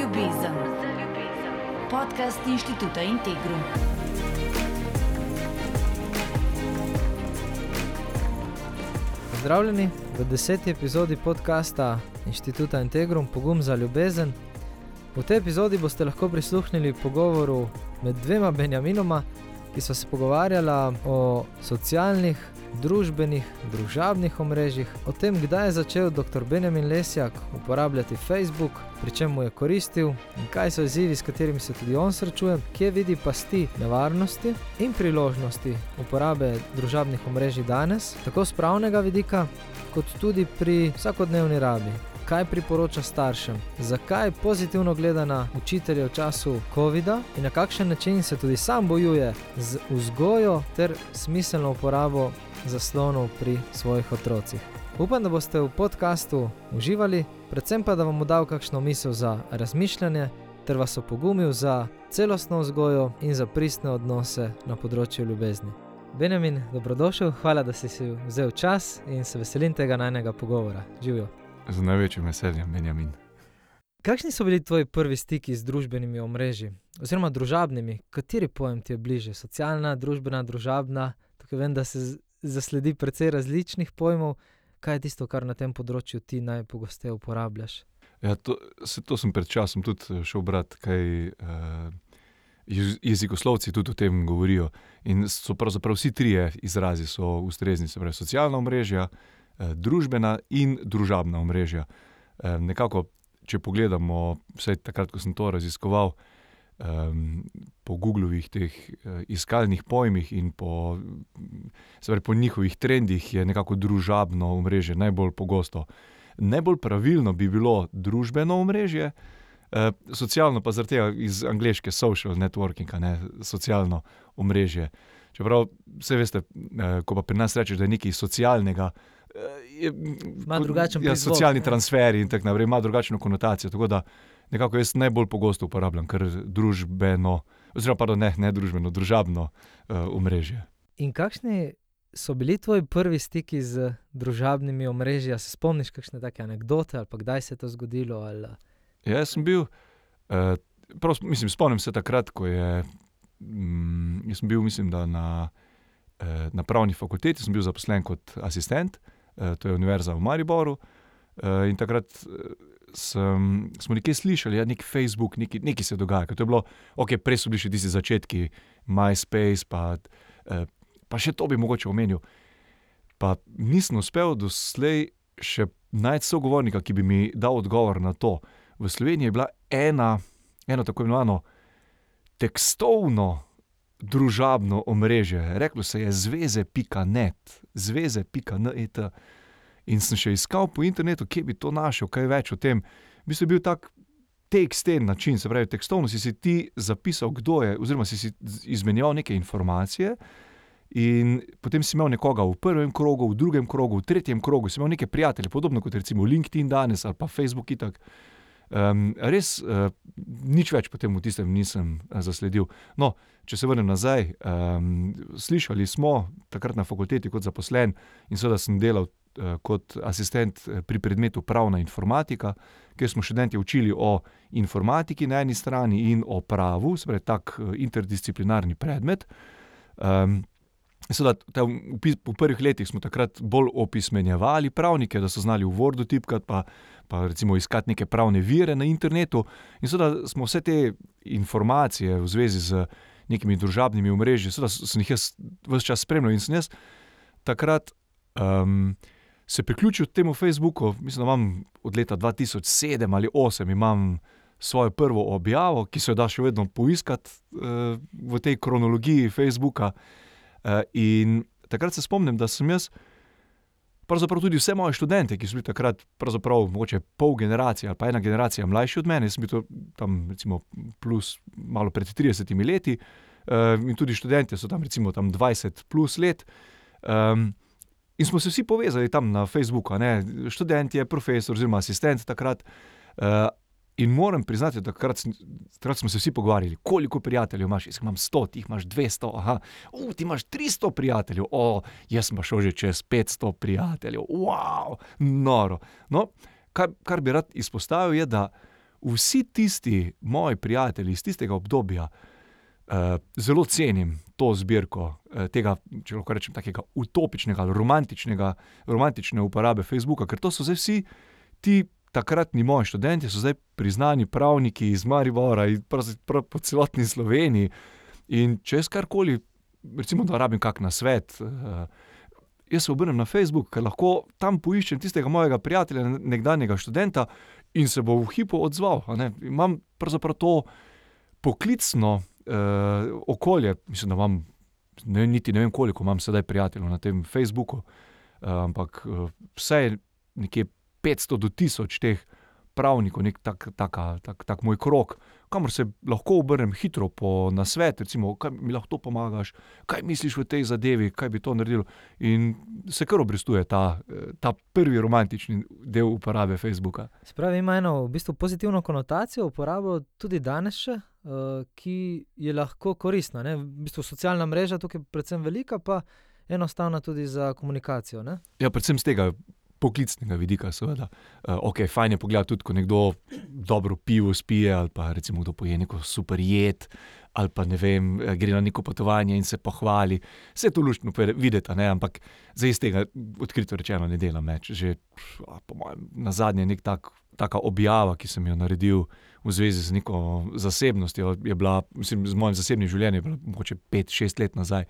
ljubezen. Podcast inštituta Integrum. Pozdravljeni v deseti epizodi podcasta Inštituta Integrum Pogum za ljubezen. V tej epizodi boste lahko prisluhnili pogovoru med dvema Benjaminoma, ki so se pogovarjala o socialnih, družbenih, družabnih omrežjih, o tem, kdaj je začel dr. Benjamin Lesjak uporabljati Facebook, pri čem mu je koristil in kaj so izzivi, s katerimi se tudi on srečuje, kje vidi pasti nevarnosti in priložnosti uporabe družabnih omrežij danes, tako z pravnega vidika, kot tudi pri vsakodnevni rabi. Kaj priporoča staršem, zakaj pozitivno gleda na učitelje v času COVID-a in na kakšen način se tudi sam bojuje z vzgojo ter smiselno uporabo zaslonov pri svojih otrocih. Upam, da boste v podkastu uživali, predvsem pa da vam dal kakšno misel za razmišljanje ter vas opogumil za celostno vzgojo in za pristne odnose na področju ljubezni. Benjamin, dobrodošel, hvala, da si si vzel čas in se veselim tega najnega pogovora. Živijo. Z največjim veseljem, Benjamin. Kakšni so bili tvoji prvi stiki z družbenimi omrežji, oziroma družabnimi? Kateri pojem ti je bližje? Socialna, družbena, družabna? Tukaj vem, da se zasledi precej različnih pojmov. Kaj je tisto, kar na tem področju ti najpogosteje uporabljaš? Ja, to, se, to sem pred časom tudi šel brati, kaj uh, jezikoslovci tudi o tem govorijo. In so pravzaprav vsi trije izrazi so ustrezni, se pravi socialna omrežja, uh, družbena in družabna omrežja. Uh, nekako, če pogledamo, vse takrat, ko sem to raziskoval, um, po Googlovih teh uh, iskalnih pojmih in po, pravi, po njihovih trendih je nekako družabno omrežje najbolj pogosto. Najbolj pravilno bi bilo družbeno omrežje, socialno pa zaradi tega iz angleške social networking, ne socialno omrežje. Čeprav, vse veste, ko pa pri nas rečeš, da je nekaj socialnega. Je, ima drugačen ja, socialni transfer in tako naprej, ima drugačno konotacijo. Tako da nekako jaz najbolj pogosto uporabljam, ker družbeno, oziroma pardon, ne, ne družbeno, družabno uh, omrežje. In kakšni so bili tvoji prvi stiki z družabnimi omrežji? Se spomniš kakšne take anekdote ali kdaj se je to zgodilo? Ali... Ja, jaz sem bil, uh, prav, mislim, spomnim se takrat, ko je. Mm, jaz sem bil, mislim, na, uh, na pravni fakulteti, sem bil zaposlen kot asistent, uh, to je Univerza v Mariboru. Uh, in takrat sem, smo nekaj slišali, da ja, je nek Facebook, nekaj, nekaj se dogaja. To je bilo, ok, prej so bili še tisti začetki, MySpace, pa, eh, pa še to bi mogoče omenil. Pa nisem uspel doslej še najti sogovornika, ki bi mi dal odgovor na to. V Sloveniji je bila ena, eno tako imenovano tekstovno. Družabno omrežje, reklo se je zveze.net, zveze.net. In sem še iskal po internetu, kje bi to našel, kaj več o tem. V bistvu je bil tak teksten način, se pravi, tekstovno si, si ti zapisal, kdo je, oziroma si, si izmenjal neke informacije. In potem si imel nekoga v prvem krogu, v drugem krogu, v tretjem krogu, si imel neke prijatelje, podobno kot recimo LinkedIn danes ali pa Facebook. Um, res uh, nič več potem v tistem nisem uh, zasledil. No, če se vrnem nazaj, um, slišali smo takrat na fakulteti kot zaposlen in seveda sem delal Eh, kot asistent eh, pri predmetu pravna informatika, kjer smo študenti učili o informatiki na eni strani in o pravu, pravi, tak eh, interdisciplinarni predmet. Seveda, v prvih letih smo takrat bolj opismenjevali pravnike, da so znali v Wordu tipkati, pa, pa recimo iskati neke pravne vire na internetu. In seveda smo vse te informacije v zvezi z nekimi družabnimi omrežji, seveda sem jih jaz vse čas spremljal in sem jaz takrat. Um, se priključil temu Facebooku, mislim, da imam od leta 2007 ali 2008 imam svojo prvo objavo, ki se jo da še vedno poiskati uh, v tej kronologiji Facebooka. Uh, in takrat se spomnim, da sem jaz, pravzaprav tudi vse moje študente, ki so bili takrat, pravzaprav mogoče pol generacije ali pa ena generacija mlajši od mene, sem bil tam, recimo, plus malo pred 30 leti, uh, in tudi študente so tam, recimo, tam 20 plus let. Um, In smo se vsi povezali tam na Facebooku, ne? študent je, profesor, oziroma asistent takrat. In moram priznati, da takrat, takrat smo se vsi pogovarjali, koliko prijateljev imaš. Jaz imam 100, ti imaš 200, aha, uh, ti imaš 300 prijateljev, o, jaz pa šel že čez 500 prijateljev, wow, noro. No, kar, kar bi rad izpostavil, je, da vsi tisti moji prijatelji iz tistega obdobja, uh, zelo cenim to zbirko uh, tega, če lahko rečem, takega utopičnega ali romantičnega, romantične uporabe Facebooka, ker to so zdaj vsi ti. Takratni moji študenti so zdaj priznani pravniki iz Maribora in pravzaprav po celotni Sloveniji. In če jaz karkoli, recimo, da rabim kak na svet, uh, jaz se obrnem na Facebook, ker lahko tam poiščem tistega mojega prijatelja, nekdanjega študenta in se bo v hipu odzval. Imam pravzaprav to poklicno uh, okolje, mislim, da imam, ne, niti ne vem, koliko imam sedaj prijateljev na tem Facebooku, uh, ampak vse nekje 500 do 1000 teh pravnikov, nek tak, taka, tak, tak moj krok, kamor se lahko obrnem hitro po nasvet, recimo, kaj mi lahko pomagaš, kaj misliš v tej zadevi, kaj bi to naredil. In se kar obrestuje ta, ta prvi romantični del uporabe Facebooka. Spravi, ima eno v bistvu pozitivno konotacijo, uporabo tudi danes še. Uh, ki je lahko koristna. Ne? V bistvu socialna mreža tukaj je predvsem velika, pa enostavna tudi za komunikacijo. Ne? Ja, predvsem z tega poklicnega vidika, seveda. Uh, ok, fajn je pogledati tudi, ko nekdo dobro pivo spije, ali pa recimo kdo poje neko super jed, ali pa ne vem, eh, gre na neko potovanje in se pohvali. Vse to luštno videti, ampak za iz tega odkrito rečeno ne delam več. Že po mojem, na zadnje je nek tak. Taka objava, ki sem jo naredil v zvezi z neko zasebnostjo, je bila, mislim, z mojim zasebnim življenjem, mogoče 5-6 let nazaj.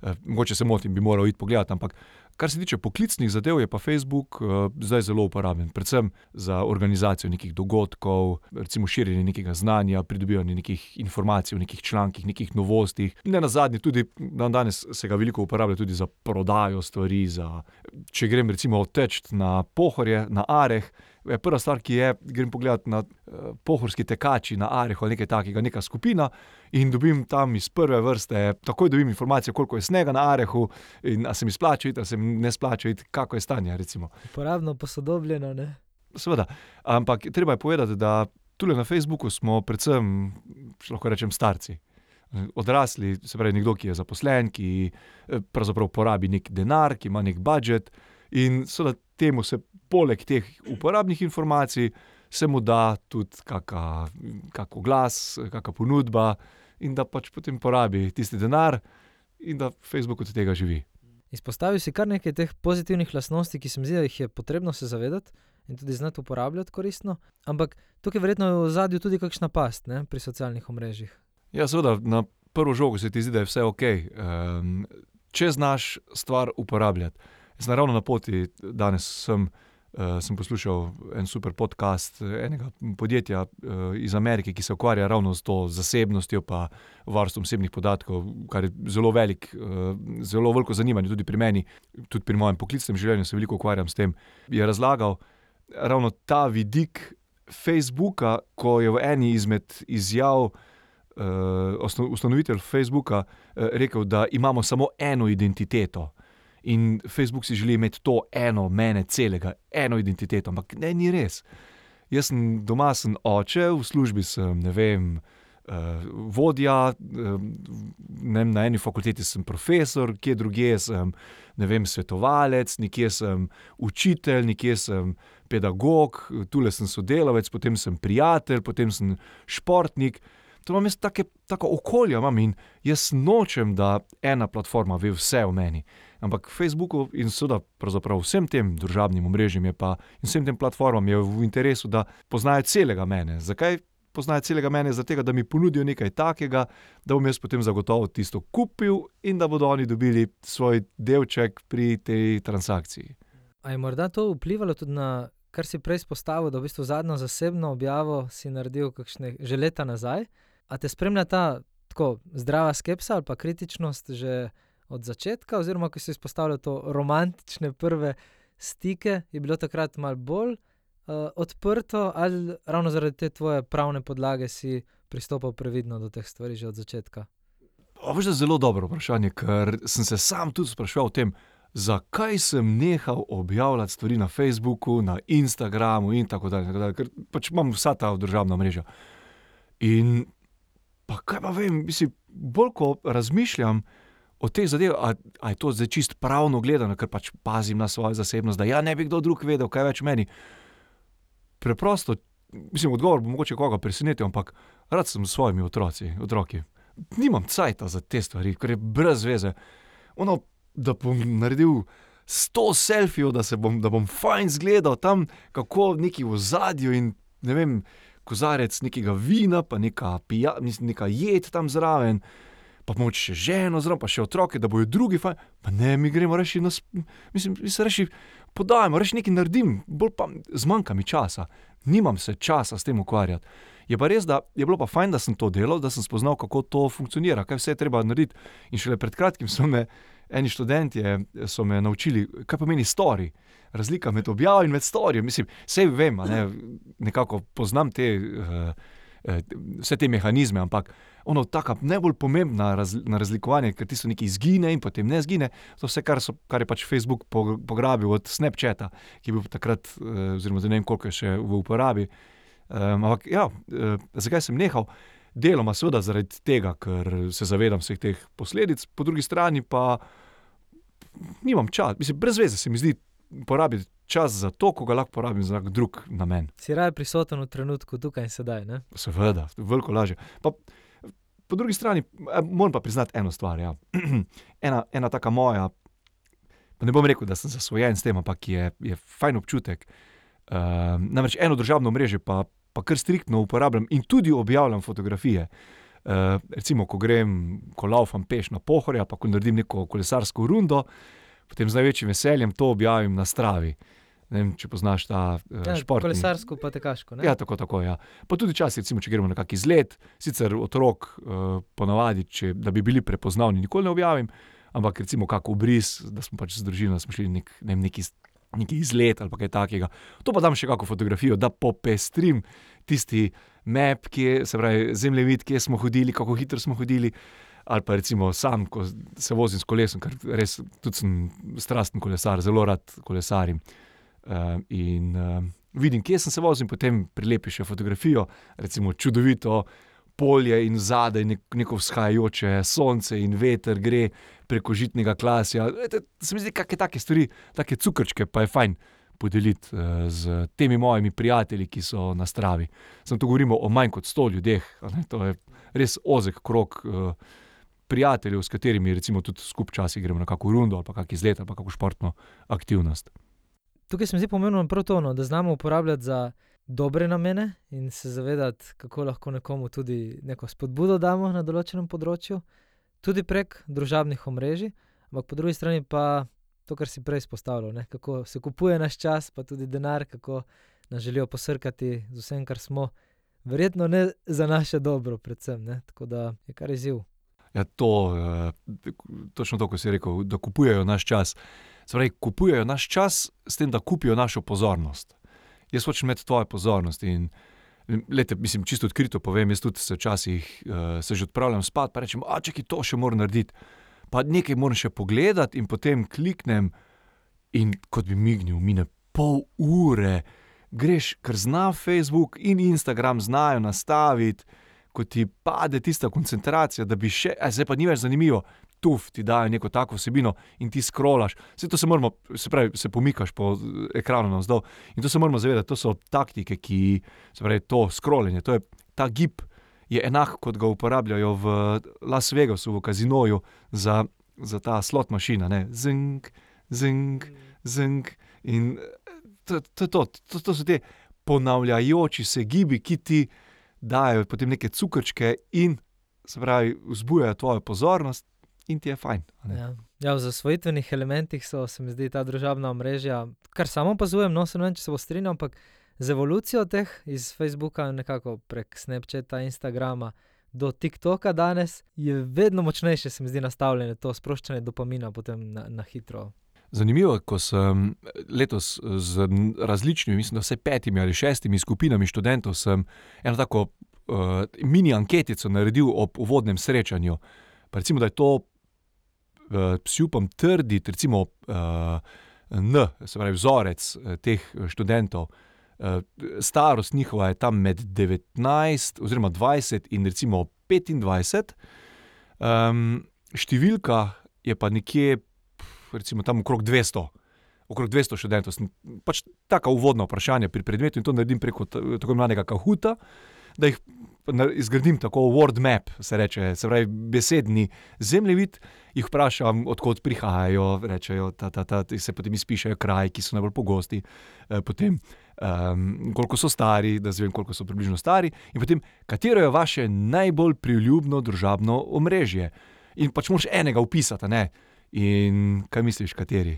E, mogoče se motim, bi moral iti pogledat, ampak Kar se tiče poklicnih zadev, je pa Facebook uh, zdaj zelo uporaben, predvsem za organizacijo nekih dogodkov, recimo širjenje nekega znanja, pridobivanje nekih informacij o nekih člankih, nekih novostih. Ne na zadnje, tudi dan danes se ga veliko uporablja tudi za prodajo stvari. Za, če grem recimo teč na pohorje, na areh. Je prva stvar, ki je, grem pogledat na uh, pohorski tekači, na Arehu ali nekaj takega, neka skupina in dobim tam iz prve vrste, takoj dobim informacije, koliko je snega na Arehu in ali se mi splača, ali se mi ne splača, kako je stanje. Recimo. Uporabno, posodobljeno. Ne? Seveda, ampak treba je povedati, da tukaj na Facebooku smo predvsem, lahko rečem, starci. Odrasli, se pravi, nekdo, ki je zaposlen, ki eh, pravzaprav porabi nek denar, ki ima nek budžet, in seveda temu se poleg teh uporabnih informacij, se mu da tudi kakšen glas, kakšna ponudba, in da pač potem porabi tisti denar, in da Facebook od tega živi. Izpostavil si kar nekaj teh pozitivnih lastnosti, ki se mi zdi, da jih je potrebno se zavedati in tudi znati uporabljati koristno. Ampak tukaj verjetno je v zadju tudi kakšna past ne, pri socialnih omrežjih. Ja, seveda, na prvo žogo se ti zdi, da je vse ok. Um, če znaš stvar uporabljati. Jaz sem ravno na poti, danes sem. Uh, sem poslušal en super podcast enega podjetja uh, iz Amerike, ki se ukvarja ravno z to zasebnostjo in varstvom osebnih podatkov, kar je zelo velik, uh, zelo veliko zanimanje tudi pri meni, tudi pri mojem poklicnem življenju se veliko ukvarjam s tem. Je razlagal ravno ta vidik Facebooka, ko je v eni izmed izjav uh, ustanovitelj Facebooka uh, rekel, da imamo samo eno identiteto. In Facebook si želi imeti to eno, mene, celega, eno identiteto, ampak ne, ni res. Jaz sem doma, sem oče, v službi sem, ne vem, uh, vodja, uh, ne vem, na eni fakulteti sem profesor, kje drugje sem, ne vem, svetovalec, nekje sem učitelj, nekje sem pedagog, tukaj sem sodelavec, potem sem prijatelj, potem sem športnik. To imam jaz take, tako okolje, imam in jaz nočem, da ena platforma ve vse o meni. Ampak Facebooku in seveda vsem tem družabnim omrežjem in vsem tem platformam je v interesu, da poznajo celega mene. Zakaj poznajo celega mene? Zato, da mi ponudijo nekaj takega, da bom jaz potem zagotovo tisto kupil in da bodo oni dobili svoj delček pri tej transakciji. Ali je morda to vplivalo tudi na kar si prej izpostavil, da v bistvu zadnjo zasebno objavo si naredil kakšne že leta nazaj? A te spremlja ta tako zdrava skepsa ali pa kritičnost že od začetka, oziroma ko si izpostavljal to romantične prve stike, je bilo takrat malo bolj uh, odprto, ali ravno zaradi te tvoje pravne podlage si pristopil previdno do teh stvari že od začetka? To je zelo dobro vprašanje, ker sem se sam tudi sprašval o tem, zakaj sem nehal objavljati stvari na Facebooku, na Instagramu in tako dalje, ker pač imam vsa ta državna mreža. In pa kaj pa vem, mislim, bolj ko razmišljam o teh zadevah, ali je to zdaj čist pravno gledano, ker pač pazim na svojo zasebnost, da ja ne bi kdo drug vedel, kaj več meni. Preprosto mislim, odgovor bo mogoče koga presenetil, ampak rad sem s svojimi otroci, otroki. Nimam cajta za te stvari, ker je brez veze. Ono, da bom naredil sto selfijev, da, se bom- da bom fajn zgledal tam, kako neki v zadju in ne vem, kozarec nekega vina, pa neka, pija, mislim, neka jed tam zraven, pa moč še ženo zraven, pa še otroke, da bojo drugi fajn. Pa ne, mi gremo reči, nas, mislim, mi se reči, podajamo, reči nekaj naredim, bolj pa zmanjka mi časa. Nimam se časa s tem ukvarjati. Je pa res, da je bilo pa fajn, da sem to delal, da sem spoznal, kako to funkcionira, kaj vse je treba narediti. In šele pred kratkim so me eni študentje me naučili, kaj pomeni story. Razlika med objavo in med storijem. Mislim, vse vem, ne, nekako poznam te, uh, vse te mehanizme, ampak ono, taka najbolj pomembna raz, na razlikovanje, ker tisto nekaj izgine in potem ne zgine, to vse, kar, so, kar je pač Facebook po- pograbil od Snapchata, ki je bil takrat, uh, oziroma ne vem, koliko je še v uporabi. Um, ampak ja, uh, zakaj sem nehal? Deloma seveda zaradi tega, ker se zavedam vseh teh posledic, po drugi strani pa nimam časa, mislim, brez veze se mi zdi porabiti čas za to, ko ga lahko porabim za drug namen. Si raje prisoten v trenutku, tukaj in sedaj. Ne? Seveda, veliko lažje. Pa, po drugi strani eh, moram pa priznati eno stvar. Ja. ena, ena taka moja, pa ne bom rekel, da sem zasvojen s tem, ampak je, je fajn občutek. Uh, namreč eno državno mrežo pa, pa kar striktno uporabljam in tudi objavljam fotografije. Uh, recimo, ko grem, ko laufam peš na pohorje, pa ko naredim neko kolesarsko rundo, potem z največjim veseljem to objavim na stravi. Ne vem, če poznaš ta uh, Ja, šport. kolesarsko pa tekaško. Ne? Ja, tako, tako. Ja. Pa tudi včasih, recimo, če gremo na kakšen izlet, sicer otrok, uh, ponavadi, če, da bi bili prepoznavni, nikoli ne objavim, ampak recimo kako obris, da smo pač z družino, šli nek, ne vem, neki, neki izlet ali kaj takega. To pa dam še kako fotografijo, da popestrim tisti map, kje, se pravi zemljevid, kje smo hodili, kako hitro smo hodili. Ali pa recimo sam, ko se vozim s kolesom, ker res tudi sem strasten kolesar, zelo rad kolesarim. Uh, in uh, vidim, kje sem se vozil, in potem prilepiš še fotografijo, recimo čudovito polje in zadaj nek, neko vzhajajoče sonce in veter gre preko žitnega klasja. Vete, se mi zdi, kakšne take stvari, take cukrčke, pa je fajn podeliti z temi mojimi prijatelji, ki so na stravi. Sem tu govorimo o manj kot sto ljudeh, a ne, to je res ozek krok. Uh, Prijateljev, s katerimi recimo tudi skupaj časi gremo na kakšno rundo ali pa kakšno izlet ali pa kakšno športno aktivnost. Tukaj se mi zdi pomembno prav to, no, da znamo uporabljati za dobre namene in se zavedati, kako lahko nekomu tudi neko spodbudo damo na določenem področju, tudi prek družabnih omrežij, ampak po drugi strani pa to, kar si prej izpostavljal, ne, kako se kupuje naš čas, pa tudi denar, kako nas želijo posrkati z vsem, kar smo. Verjetno ne za naše dobro, predvsem. Ne, tako da je kar izziv. Ja, to, uh, točno to, ko si rekel, da kupujejo naš čas. Spravi, kupujejo naš čas s tem, da kupijo našo pozornost. Jaz hočem imeti tvojo pozornost. In, lete, mislim, čisto odkrito povem, jaz tudi se včasih uh, se že odpravljam spat, pa rečem, a če ki to še moram narediti. Pa nekaj moram še pogledati, in potem kliknem, in kot bi mignil, mine pol ure, greš, ker zna Facebook in Instagram znajo nastaviti ko ti pade tista koncentracija, da bi še, a zdaj pa ni več zanimivo, tuf ti dajo neko tako vsebino in ti scrollaš. Vse to se moramo, se pravi, se pomikaš po ekranu navzdol. In to se moramo zavedati, to so taktike, ki, se pravi, to scrollanje, to je ta gib. Je enak, kot ga uporabljajo v Las Vegasu, v kazinoju, za, za ta slot mašina. Zink, zink, zink. In to, to, to, to, to so te ponavljajoči se gibi, ki ti dajo potem neke cukrčke in se pravi, vzbujajo tvojo pozornost, in ti je fajn. Ja. Ja, v zasvojitvenih elementih so, se mi zdi, ta družabna omrežja, kar samo opazujem, no, se ne vem, če se bo strinjal, ampak z evolucijo teh iz Facebooka, nekako prek Snapchata, Instagrama do TikToka danes, je vedno močnejše, se mi zdi, nastavljeno to sproščanje dopamina potem na, na hitro. Zanimivo ko sem letos z različnimi, mislim, da vse petimi ali šestimi skupinami študentov, sem eno tako uh, mini anketico naredil ob uvodnem srečanju. Pa recimo, da je to, uh, si upam trditi, recimo uh, N, se pravi vzorec uh, teh študentov. Uh, starost njihova je tam med 19 oziroma 20 in recimo 25, um, številka je pa nekje, recimo tam okrog 200, okrog 200 študentov. Sem pač taka uvodna vprašanja pri predmetu in to naredim preko ta- tako imenovanega Kahuta, da jih izgradim tako word map, se reče, se pravi besedni zemljevid, jih vprašam, odkot prihajajo, rečejo, ta, ta, ta, se potem izpišejo kraji, ki so najbolj pogosti, eh, potem um, koliko so stari, da zvem, koliko so približno stari, in potem katero je vaše najbolj priljubljeno družabno omrežje. In pač moraš enega upisati, ne. In kaj misliš, kateri?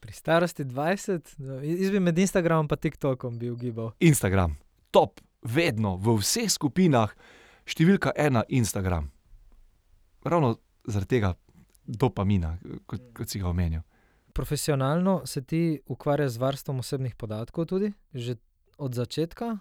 Pri starosti 20, no, jaz bi med Instagramom in TikTokom bil gibal. Instagram, top, vedno v vseh skupinah, številka ena Instagram. Ravno zaradi tega dopamina, kot, kot si ga omenil. Profesionalno se ti ukvarjaš z varstvom osebnih podatkov tudi, že od začetka.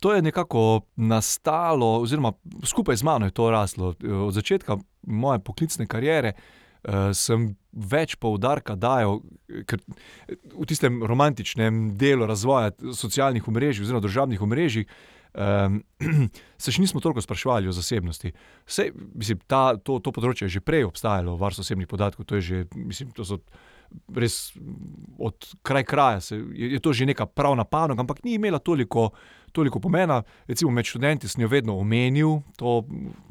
To je nekako nastalo, oziroma skupaj z mano je to raslo. Od začetka moje poklicne kariere uh, sem več poudarka dajal, v tistem romantičnem delu razvoja socialnih omrežij, oziroma družabnih omrežij, um, se še nismo toliko sprašvali o zasebnosti. Vse, mislim, ta, to, to področje je že prej obstajalo, varstvo osebnih podatkov, to je že, mislim, to so res od kraj kraja, se, je, je to že neka pravna panoga, ampak ni imela toliko. Toliko pomena, recimo med študenti sem jo vedno omenil, to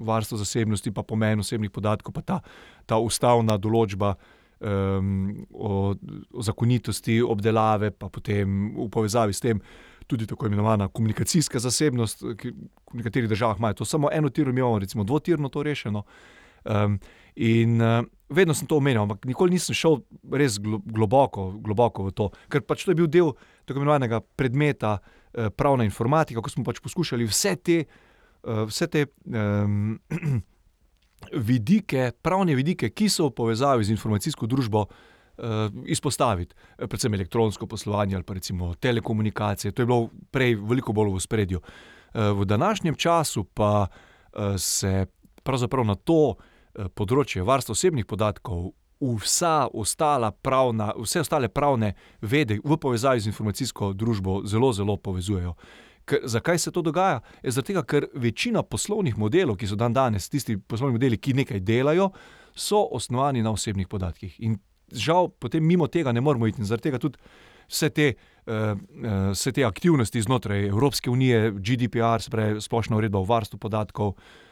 varstvo zasebnosti, pa pomen osebnih podatkov, pa ta, ta ustavna določba um, o, o zakonitosti obdelave, pa potem v povezavi s tem tudi tako imenovana komunikacijska zasebnost, ki v nekaterih državah imajo to samo eno tirno, mi imamo recimo dvotirno to rešeno. Um, in uh, vedno sem to omenjal, ampak nikoli nisem šel res glo, globoko, globoko v to, ker pač to je bil del tako imenovanega predmeta uh, pravna informatika, ko smo pač poskušali vse te, uh, vse te um, vidike, pravne vidike, ki so v povezavi z informacijsko družbo. Uh, izpostaviti, predvsem elektronsko poslovanje ali pa recimo telekomunikacije, to je bilo prej veliko bolj v spredju. Uh, v današnjem času pa uh, se pravzaprav na to področje varstva osebnih podatkov, vsa ostala pravna, vse ostale pravne vede v povezavi z informacijsko družbo zelo, zelo povezujejo. Ker, zakaj se to dogaja? Je zato, ker večina poslovnih modelov, ki so dan danes, tisti poslovni modeli, ki nekaj delajo, so osnovani na osebnih podatkih. In žal, potem mimo tega ne moremo iti. In zaradi tega tudi vse te, uh, uh, vse te aktivnosti znotraj Evropske unije, GDPR, se pravi splošna uredba o varstvu podatkov, um,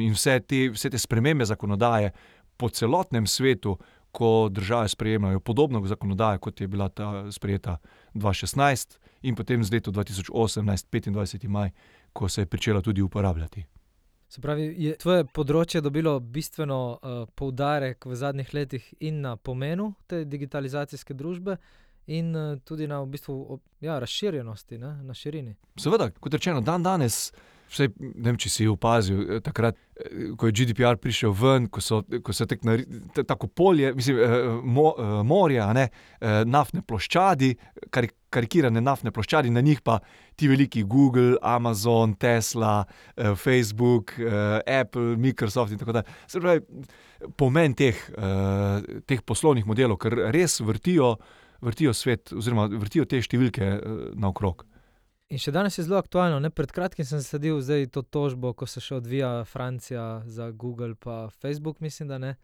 in vse te, vse te spremembe zakonodaje po celotnem svetu, ko države sprejemajo podobno zakonodajo, kot je bila ta sprejeta 2016 in potem z letom 2018, 25. maj, ko se je začela tudi uporabljati. Se pravi, je tvoje področje dobilo bistveno uh, poudarek v zadnjih letih in na pomenu te digitalizacijske družbe, in uh, tudi na v bistvu, ja, razširjenosti, ne, na širini. Seveda, kot rečeno, dan danes. Vse, ne vem, če si opazil, takrat, ko je GDPR prišel ven, ko so, ko so tek, tako polje, mislim, mo, morja, ne, naftne ploščadi, kar, karikirane naftne ploščadi, na njih pa ti veliki Google, Amazon, Tesla, Facebook, Apple, Microsoft in tako dalje. Pravi, pomen teh, teh poslovnih modelov, ker res vrtijo, vrtijo svet, oziroma vrtijo te številke naokrog. In še danes je zelo aktualno. Ne? Pred kratkim sem sledil zdaj to tožbo, ko se še odvija Francija za Google in Facebook, mislim, da ne,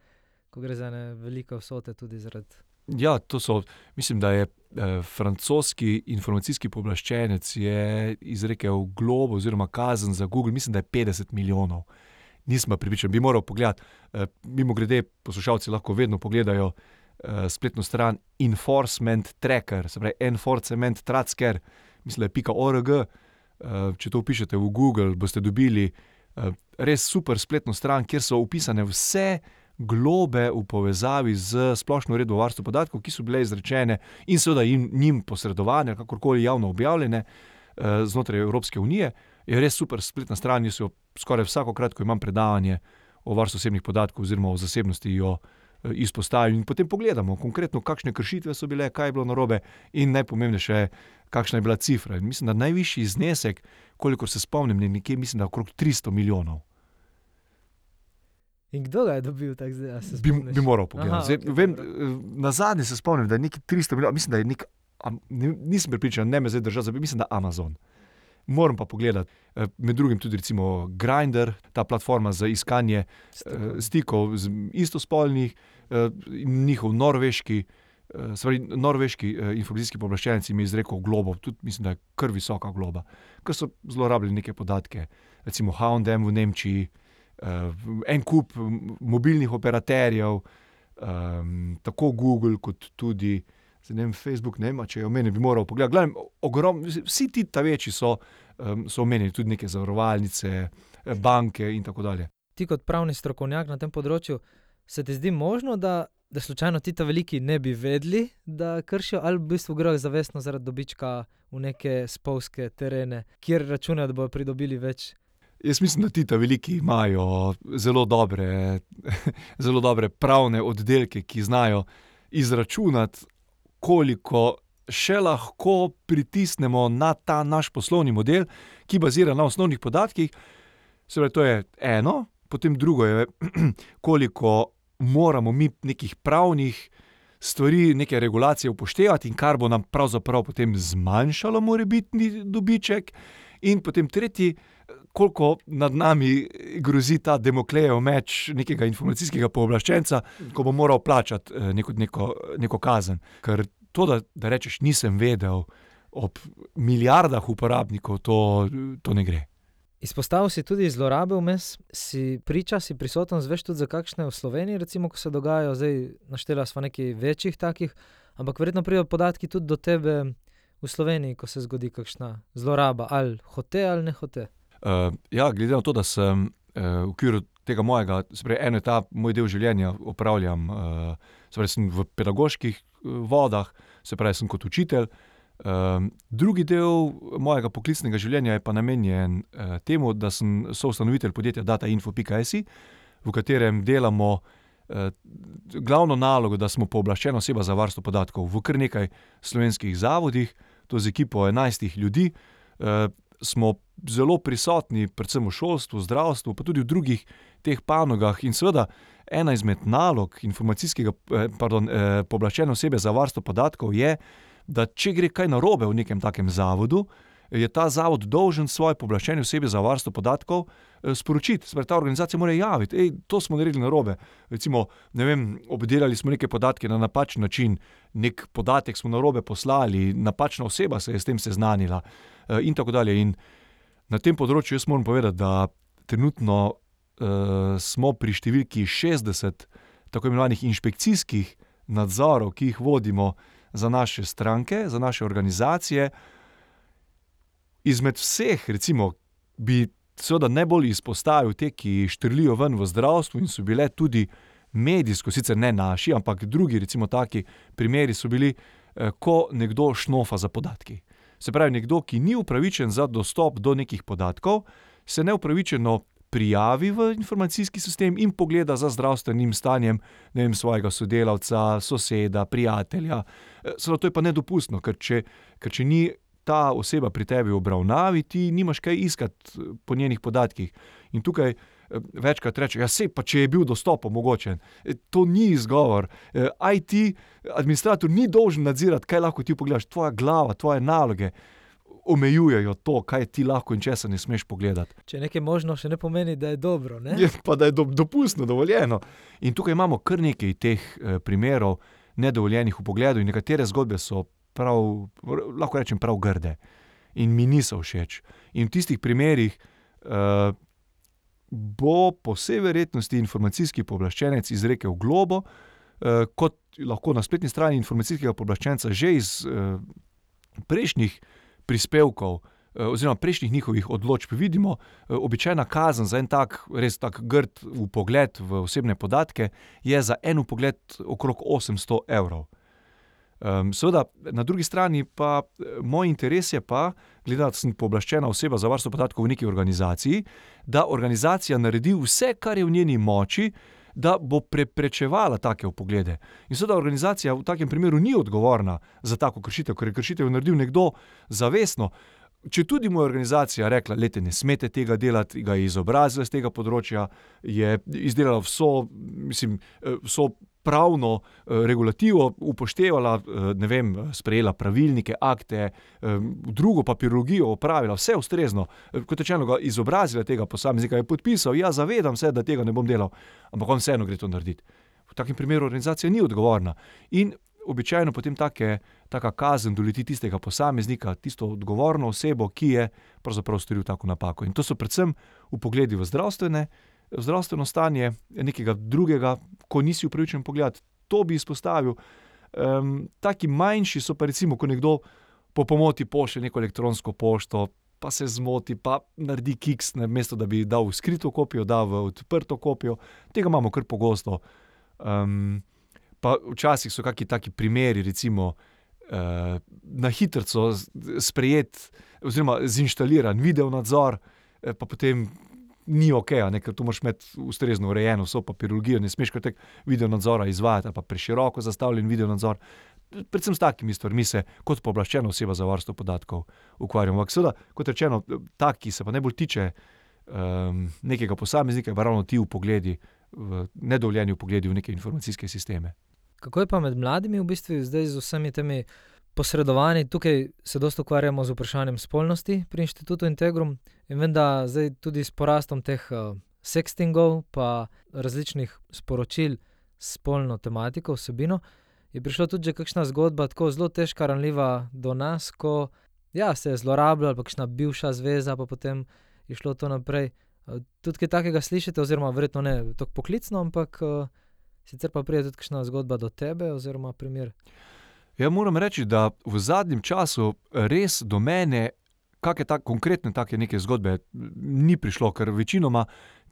ko gre za ne velike vsote tudi zaradi. Ja, to so, mislim, da je eh, francoski informacijski pooblaščenec izrekel globo oziroma kazen za Google, mislim, da je 50 milijonov. Nisem pa pripričan, bi moral pogledati. Eh, mimo grede, poslušalci lahko vedno pogledajo eh, spletno stran Enforcement Tracker, se pravi Enforcement Tracker mislim, da je .org. Če to upišete v Google, boste dobili res super spletno stran, kjer so upisane vse globe v povezavi z splošno uredbo o varstvu podatkov, ki so bile izrečene in seveda jim, njim posredovane, kakorkoli javno objavljene znotraj Evropske unije. Je res super spletna stran, jaz jo skoraj vsakokrat, ko imam predavanje o varstvu osebnih podatkov oziroma o zasebnosti, jo izpostavim in potem pogledamo konkretno, kakšne kršitve so bile, kaj je bilo narobe in najpomembnejše, kakšna je bila cifra. In mislim, da najvišji znesek, kolikor se spomnim, je nekje, mislim, da okrog 300 milijonov. In kdo ga je dobil tako zdaj? Bi, bi moral pogledati. Okay, Vem, dobro. na zadnje se spomnim, da je nekaj 300 milijonov, mislim, da je nek, am- nisem pripričan, ne me zdaj držati, mislim, da Amazon. Moram pa pogledati, eh, med drugim tudi recimo Grindr, ta platforma za iskanje eh, stikov z istospolnih, eh, njihov norveški Uh, Spravi, norveški uh, informacijski pooblaščenec mi je izrekel globo, tudi mislim, da je kar visoka globa, ker so zlorabili neke podatke, recimo Houndem v Nemčiji, uh, en kup mobilnih operaterjev, um, tako Google, kot tudi ne vem, Facebook, ne vem, če je omenjen, bi moral pogledati. Gledam, ogrom, vsi ti ta večji so, um, so omenjeni, tudi neke zavarovalnice, banke in tako dalje. Ti kot pravni strokovnjak na tem področju, se ti zdi možno, da da slučajno ti ta veliki ne bi vedeli, da kršijo, ali v bistvu grejo zavestno zaradi dobička v neke spolske terene, kjer računajo, da bodo pridobili več. Jaz mislim, da ti ta veliki imajo zelo dobre, zelo dobre pravne oddelke, ki znajo izračunati, koliko še lahko pritisnemo na ta naš poslovni model, ki bazira na osnovnih podatkih. Seveda, to je eno, potem drugo je, koliko moramo mi nekih pravnih stvari, neke regulacije upoštevati, in kar bo nam pravzaprav potem zmanjšalo morebitni dobiček, in potem tretji, koliko nad nami grozi ta demoklejev meč nekega informacijskega pooblaščenca, ko bo moral plačati neko, neko, neko kazen. Ker to, da, da rečeš, nisem vedel, ob milijardah uporabnikov, to, to ne gre. Izpostavil si tudi zlorabe vmes, si priča, si prisoten, zveš tudi za kakšne v Sloveniji, recimo, ko se dogajajo, zdaj naštela smo nekaj večjih takih, ampak verjetno pridejo podatki tudi do tebe v Sloveniji, ko se zgodi kakšna zloraba, ali hote ali ne hote. Uh, ja, glede na to, da sem uh, v okviru tega mojega, sprej, eno je ta moj del življenja, opravljam, uh, sprej, sem v pedagoških vodah, se pravi, sem kot učitelj. Um, drugi del mojega poklicnega življenja je pa namenjen uh, temu, da sem soustanovitelj podjetja DataInfo.js, v katerem delamo uh, glavno nalogo, da smo pooblaščena oseba za varstvo podatkov v kar nekaj slovenskih zavodih, to z ekipo 11 ljudi. Uh, smo zelo prisotni, predvsem v šolstvu, zdravstvu, pa tudi v drugih teh panogah. In seveda, ena izmed nalog informacijskega, pardon, eh, pooblaščene osebe za varstvo podatkov je, da če gre kaj narobe v nekem takem zavodu, je ta zavod dolžen svoje pooblaščene osebe za varstvo podatkov eh, sporočiti. Sprej, ta organizacija mora javiti, da to smo naredili narobe. Recimo, ne vem, obdelali smo neke podatke na napačen način, nek podatek smo narobe poslali, napačna oseba se je s tem seznanila eh, in tako dalje. In na tem področju jaz moram povedati, da trenutno uh, smo pri številki 60 tako imenovanih inšpekcijskih nadzorov, ki jih vodimo za naše stranke, za naše organizacije. Izmed vseh, recimo, bi seveda najbolj izpostavil te, ki štrlijo ven v zdravstvu in so bile tudi medijsko, sicer ne naši, ampak drugi, recimo, taki primeri so bili, eh, ko nekdo šnofa za podatki. Se pravi, nekdo, ki ni upravičen za dostop do nekih podatkov, se neupravičeno prijavi v informacijski sistem in pogleda za zdravstvenim stanjem vem, svojega sodelavca, soseda, prijatelja. Eh, seveda, to je pa nedopustno, ker če, ker če ni ta oseba pri tebi v obravnavi, ti nimaš kaj iskati eh, po njenih podatkih. In tukaj eh, večkrat rečeš, ja, se pa če je bil dostop omogočen. To ni izgovor. IT administrator ni dolžen nadzirati, kaj lahko ti pogledaš, tvoja glava, tvoje naloge omejujejo to, kaj ti lahko in česa ne smeš pogledati. Če je nekaj možno, še ne pomeni, da je dobro. Je pa da je do, dopustno, dovoljeno. In tukaj imamo kar nekaj teh eh, primerov nedovoljenih v pogledu, in nekatere zgodbe so prav, lahko rečem, prav grde in mi niso všeč. In v tistih primerih eh, bo po vsej verjetnosti informacijski pooblaščenec izrekel globo, eh, kot lahko na spletni strani informacijskega pooblaščenca že iz eh, prejšnjih prispevkov, eh, oziroma prejšnjih njihovih odločb, vidimo, eh, običajna kazen za en tak, res tako grd pogled v osebne podatke je za en pogled okrog 800 evrov. Seveda, na drugi strani pa eh, moj interes je pa, glede na to, da sem pooblaščena oseba za varstvo podatkov v neki organizaciji, da organizacija naredi vse, kar je v njeni moči, da bo preprečevala take poglede. In seveda organizacija v takem primeru ni odgovorna za tako kršitev, ker je kršitev naredil nekdo zavestno. Če tudi mu je organizacija rekla, da ne smete tega delati, ga je izobrazila z tega področja, je izdelala vso, mislim, vso pravno regulativo, upoštevala, ne vem, sprejela pravilnike, akte, drugo papirologijo opravila, vse ustrezno, kot rečeno, izobrazila tega posameznika, je podpisal, ja, zavedam se, da tega ne bom delal, ampak on vseeno gre to narediti. V takem primeru organizacija ni odgovorna. In običajno potem take, taka kazen doleti tistega posameznika, tisto odgovorno osebo, ki je pravzaprav storil tako napako. In to so predvsem v pogledi v zdravstvene, zdravstveno stanje nekega drugega, ko nisi upravičen pogled. To bi izpostavil. Um, taki manjši so pa recimo, ko nekdo po pomoti pošlje neko elektronsko pošto, pa se zmoti, pa naredi kiks, na mesto da bi dal v skrito kopijo, da v odprto kopijo. Tega imamo kar pogosto. Um, pa včasih so kakšni taki primeri, recimo uh, na hitro sprejet, oziroma zinštaliran video nadzor, eh, pa potem. Ni ok, ne, ker tu moraš imeti ustrezno urejeno vso papirologijo, ne smeš kar tek video nadzora izvajati, pa preširoko zastavljen video nadzor predvsem s takimi stvarmi se kot pooblaščena oseba za varstvo podatkov ukvarjamo. Ampak, seveda, kot rečeno, ta, ki se pa najbolj tiče um, nekega posameznika, pa ravno ti v pogledi, v nedovoljeni pogledi v neke informacijske sisteme. Kako je pa med mladimi, v bistvu zdaj z vsemi temi posredovanji? Tukaj se dosta ukvarjamo z vprašanjem spolnosti pri inštitutu Integrum in vem, da zdaj tudi s porastom teh uh, sextingov, pa različnih sporočil s spolno tematiko, vsebino je prišla tudi kakšna zgodba, tako zelo težka, ranljiva do nas, ko ja, se je zlorabljala, pa kakšna bivša zveza, pa potem je šlo to naprej. Tudi kaj takega slišite, oziroma verjetno ne tako poklicno, ampak sicer pa pride tudi kakšna zgodba do tebe, oziroma primer. Ja, moram reči, da v zadnjem času res do mene, kakšne tak, konkretne take neke zgodbe, ni prišlo, ker večinoma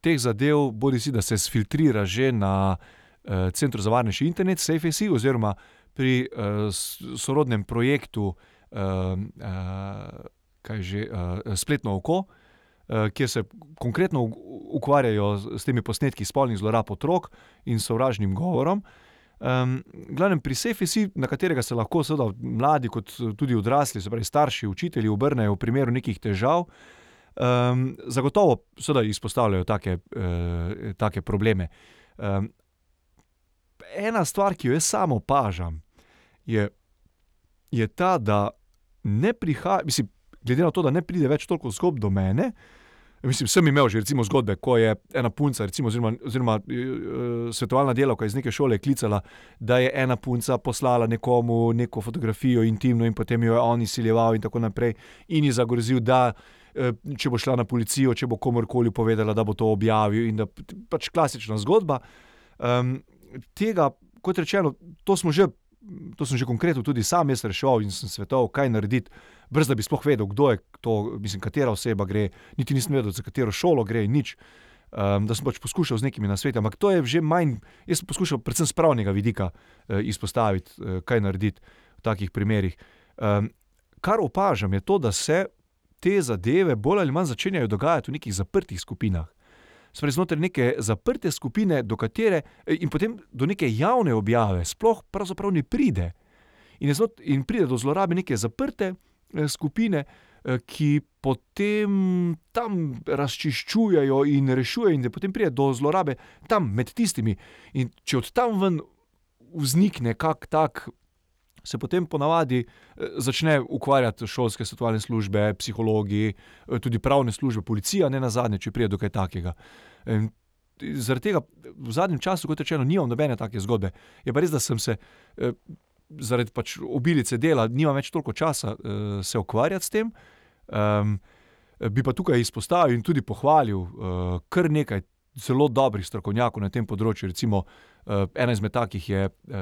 teh zadev, bodi si da se sfiltrira že na uh, Centru za varnejši internet, SafeC, oziroma pri uh, sorodnem projektu, uh, uh, že, uh, Spletno oko, uh, kjer se konkretno ukvarjajo s temi posnetki spolnih zlorab otrok in sovražnim govorom. Um, glavnem, pri SafeC, na katerega se lahko seveda mladi, kot tudi odrasli, se pravi starši, učitelji, obrnejo v primeru nekih težav. Um, zagotovo seveda izpostavljajo take, uh, take probleme. Um, ena stvar, ki jo jaz samo opažam, je, je ta, da ne prihaja, mislim, glede na to, da ne pride več toliko zgodb do mene. Mislim, sem imel že recimo, zgodbe, ko je ena punca, recimo, oziroma, oziroma uh, svetovalna delavka iz neke šole klicala, da je ena punca poslala nekomu neko fotografijo intimno in potem jo je on izsiljeval in tako naprej in ji zagrozil, da uh, če bo šla na policijo, če bo komorkoli povedala, da bo to objavil in da pač klasična zgodba. Um, tega, kot rečeno, to smo že. To sem že konkretno tudi sam jaz rešil in sem svetoval, kaj narediti, brez da bi sploh vedel, kdo je to, mislim, katera oseba gre, niti nisem vedel, za katero šolo gre nič. Um, da sem pač poskušal z nekimi nasveti, ampak to je že manj. Jaz sem poskušal predvsem z pravnega vidika uh, izpostaviti, uh, kaj narediti v takih primerih. Um, kar opažam, je to, da se te zadeve bolj ali manj začenjajo dogajati v nekih zaprtih skupinah spravi, znotraj neke zaprte skupine, do katere eh, in potem do neke javne objave, sploh ne pride. In, znot, in pride do zlorabe neke zaprte eh, skupine, eh, ki potem tam razčiščujejo in rešujejo, in da potem pride do zlorabe tam med tistimi. In če od tam ven vznikne kak tak se potem ponavadi eh, začne ukvarjati šolske svetovalne službe, psihologi, eh, tudi pravne službe, policija, ne na zadnje, če pride do kaj takega. In zaradi tega v zadnjem času, kot rečeno, nimam nobene take zgodbe. Je pa res, da sem se eh, zaradi pač obilice dela, nimam več toliko časa se ukvarjati s tem. Um, bi pa tukaj izpostavil in tudi pohvalil uh, kar nekaj zelo dobrih strokovnjakov na tem področju. Recimo, uh, ena izmed takih je uh,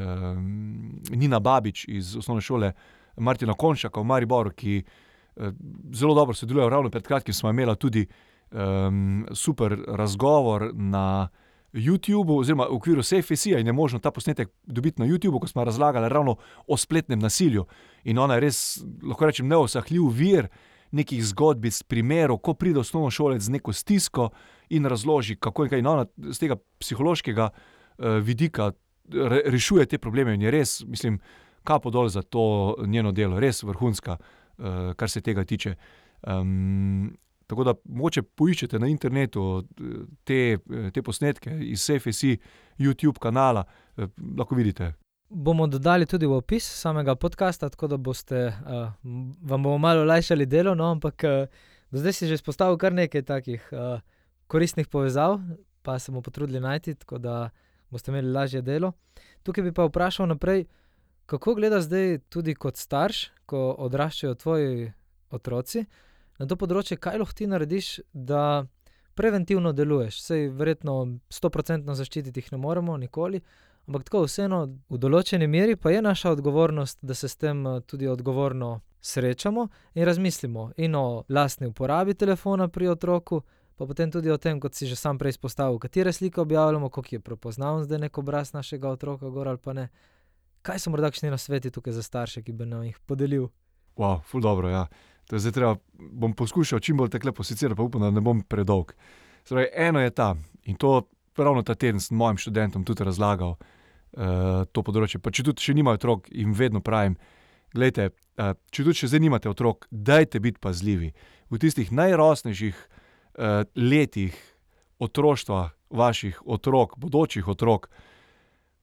Nina Babič iz osnovne šole Martina Konšaka v Mariboru, ki uh, zelo dobro sodeluje. Ravno pred kratkim smo imeli tudi um, super razgovor na YouTubu, oziroma v okviru SafeCA in je možno ta posnetek dobiti na YouTubu, ko smo razlagali ravno o spletnem nasilju. In ona je res, lahko rečem, neosahljiv vir nekih zgodbic, primerov, ko pride osnovno šolec z neko stisko in razloži, kako je kaj. Ona z tega psihološkega uh, vidika re, rešuje te probleme in je res, mislim, kapo dol za to njeno delo, res vrhunska, uh, kar se tega tiče. Um, tako da, moče poiščete na internetu te, te posnetke iz SFC, YouTube kanala, uh, lahko vidite. Bomo dodali tudi v opis samega podcasta, tako da boste, uh, vam bomo malo olajšali delo. No, ampak uh, zdaj si že izpostavil kar nekaj takih uh, koristnih povezav, pa se bomo potrudili najti, tako da boste imeli lažje delo. Tukaj bi pa vprašal naprej, Kako gledaš zdaj tudi kot starš, ko odraščajo tvoji otroci na to področje, kaj lahko ti narediš, da preventivno deluješ? Sej verjetno stoprocentno zaščititi jih ne moremo, nikoli. Ampak tako, vseeno, v določeni meri pa je naša odgovornost, da se s tem eh, tudi odgovorno srečamo in razmislimo in o lastni uporabi telefona pri otroku, pa potem tudi o tem, kot si že sam prej izpostavil, katere slike objavljamo, koliko je prepoznaven zdaj nek obraz našega otroka, gor ali pa ne. Kaj so morda kakšni nasveti tukaj za starše, ki bi nam jih podelil? Wow, ful dobro, ja. To je zdaj treba, bom poskušal čim bolj tekle posicirati, pa upam, da ne bom predolg. Zdaj, eno je ta, in to ravno ta teden sem mojim študentom tudi razlagal, uh, to področje. Pa če tudi še nimajo otrok, jim vedno pravim, gledajte, uh, če tudi še zdaj nimate otrok, dajte biti pazljivi. V tistih najrosnejših letih otroštva vaših otrok, bodočih otrok,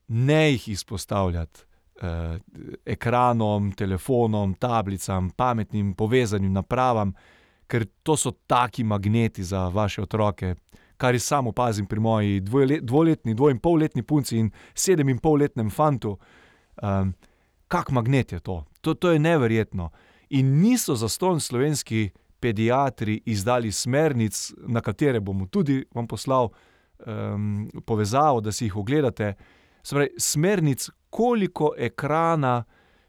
ne jih izpostavljati uh, ekranom, telefonom, tablicam, pametnim povezanim napravam, ker to so taki magneti za vaše otroke. Kar jaz samo opazim pri moji dvoletni, dvo in polletni punci in sedem in polletnem fantu, um, kak magnet je to? to? To je neverjetno. In niso za ston slovenski pediatri izdali smernic, na katere bomo tudi vam poslal um, povezavo, da si jih ogledate. Spravi, smernic, koliko ekrana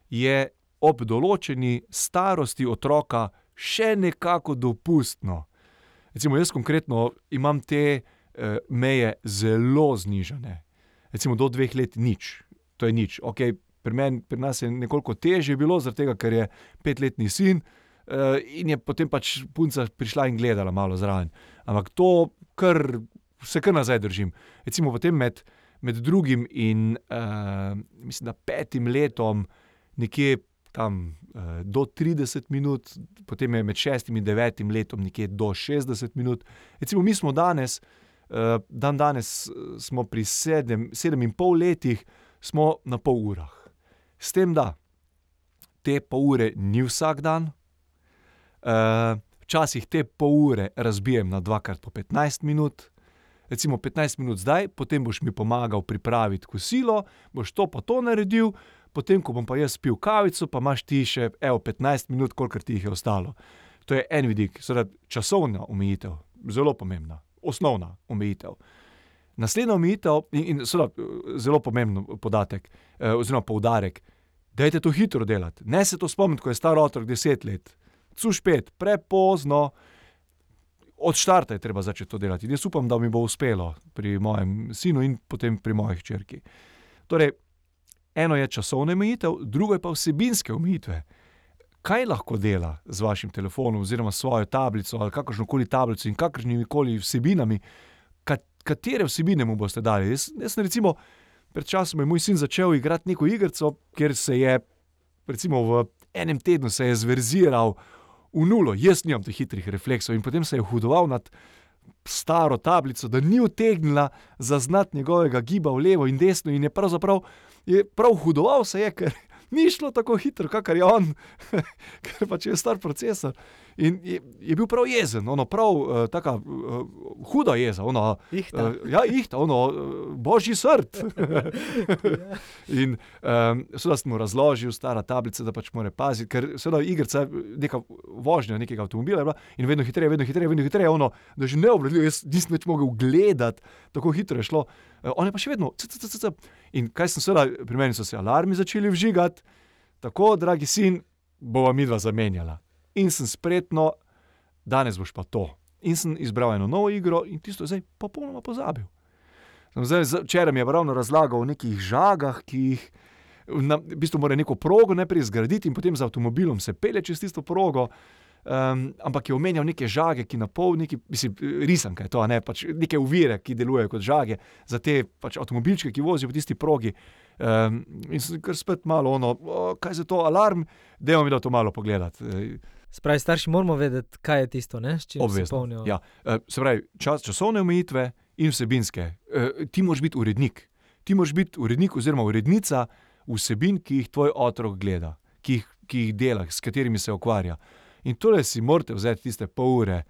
je ob določeni starosti otroka še nekako dopustno. Recimo, jaz konkretno imam te uh, meje zelo znižene. Recimo, do dveh let nič, to je nič. Okay, pri, men, pri nas je nekoliko težje bilo, zato ker je petletni sin in je potem pač punca prišla in gledala malo zraven. Ampak to, kar se kar nazaj držim. Recimo, potem med med drugim in uh, mislim, da petim letom, nekje tam uh, do 30 minut, potem je med šestim in devetim letom nekje do 60 minut. Recimo, mi smo danes, uh, dan danes smo pri sedem, sedem in pol letih, smo na pol urah. S tem, da te pol ure ni vsak dan. Uh, Včasih te pol ure razbijem na dvakrat po 15 minut, recimo 15 minut zdaj, potem boš mi pomagal pripraviti kosilo, boš to pa to naredil, potem ko bom pa jaz pil kavico, pa imaš ti še evo, 15 minut, koliko ti jih je ostalo. To je en vidik, seveda časovna omejitev, zelo pomembna, osnovna omejitev. Naslednja omejitev in, in seveda zelo pomemben podatek, eh, oziroma poudarek, da je to hitro delati. Ne se to spomniti, ko je star otrok 10 let, cuš pet, prepozno od začetka je treba začeti to delati. Jaz upam, da mi bo uspelo pri mojem sinu in potem pri mojih črki. Torej, eno je časovna omejitev, drugo je pa vsebinske omejitve. Kaj lahko dela z vašim telefonom, oziroma svojo tablico ali kakršno koli tablico in kakršnimi koli vsebinami, katere vsebine mu boste dali? Jaz, jaz recimo, pred časom je moj sin začel igrati neko igrico, ker se je, recimo, v enem tednu se je zverziral v nulo, jaz nimam teh hitrih refleksov. In potem se je hudoval nad staro tablico, da ni utegnila zaznati njegovega giba v levo in desno, in je pravzaprav je prav hudoval se je, ker ni šlo tako hitro, kakor je on, ker pač je star procesor. In je, je bil prav jezen, ono prav uh, tako uh, huda jeza, ono, ihta. Uh, ja, ihta, ono, uh, božji srd. in um, seveda sem mu razložil, stara tablica, da pač mora paziti, ker seveda igrica, neka vožnja nekega avtomobila je bila in vedno hitreje, vedno hitreje, vedno hitreje, ono, da že ne obvladljivo, jaz nisem več mogel gledati, tako hitro je šlo. Uh, on je pa še vedno, c, c, c, c, c. in kaj sem seveda, pri meni so se alarmi začeli vžigati, tako, dragi sin, bova midva zamenjala. In sem spretno, danes boš pa to. In sem izbral eno novo igro in tisto zdaj popolnoma pozabil. Včeraj mi je ravno razlagal o nekih žagah, ki jih na, v bistvu mora neko progo najprej zgraditi in potem z avtomobilom se pele čez tisto progo. Um, ampak je omenjal neke žage, ki na pol, neki, mislim, risanke, to, ne, pač neke uvire, ki delujejo kot žage za te pač, avtomobilčke, ki vozijo po tisti progi. Um, in kar spet malo, ono, o, kaj je to, alarm, da je mi da to malo pogledati. Spravi, starši moramo vedeti, kaj je tisto, ne? s čim Obvezno. se polnijo. Ja. Se pravi, čas, časovne omejitve in vsebinske. Uh, ti moraš biti urednik. Ti moraš biti urednik oziroma urednica vsebin, ki jih tvoj otrok gleda, ki jih, ki jih dela, s katerimi se ukvarja. In torej si morate vzeti tiste pol ure.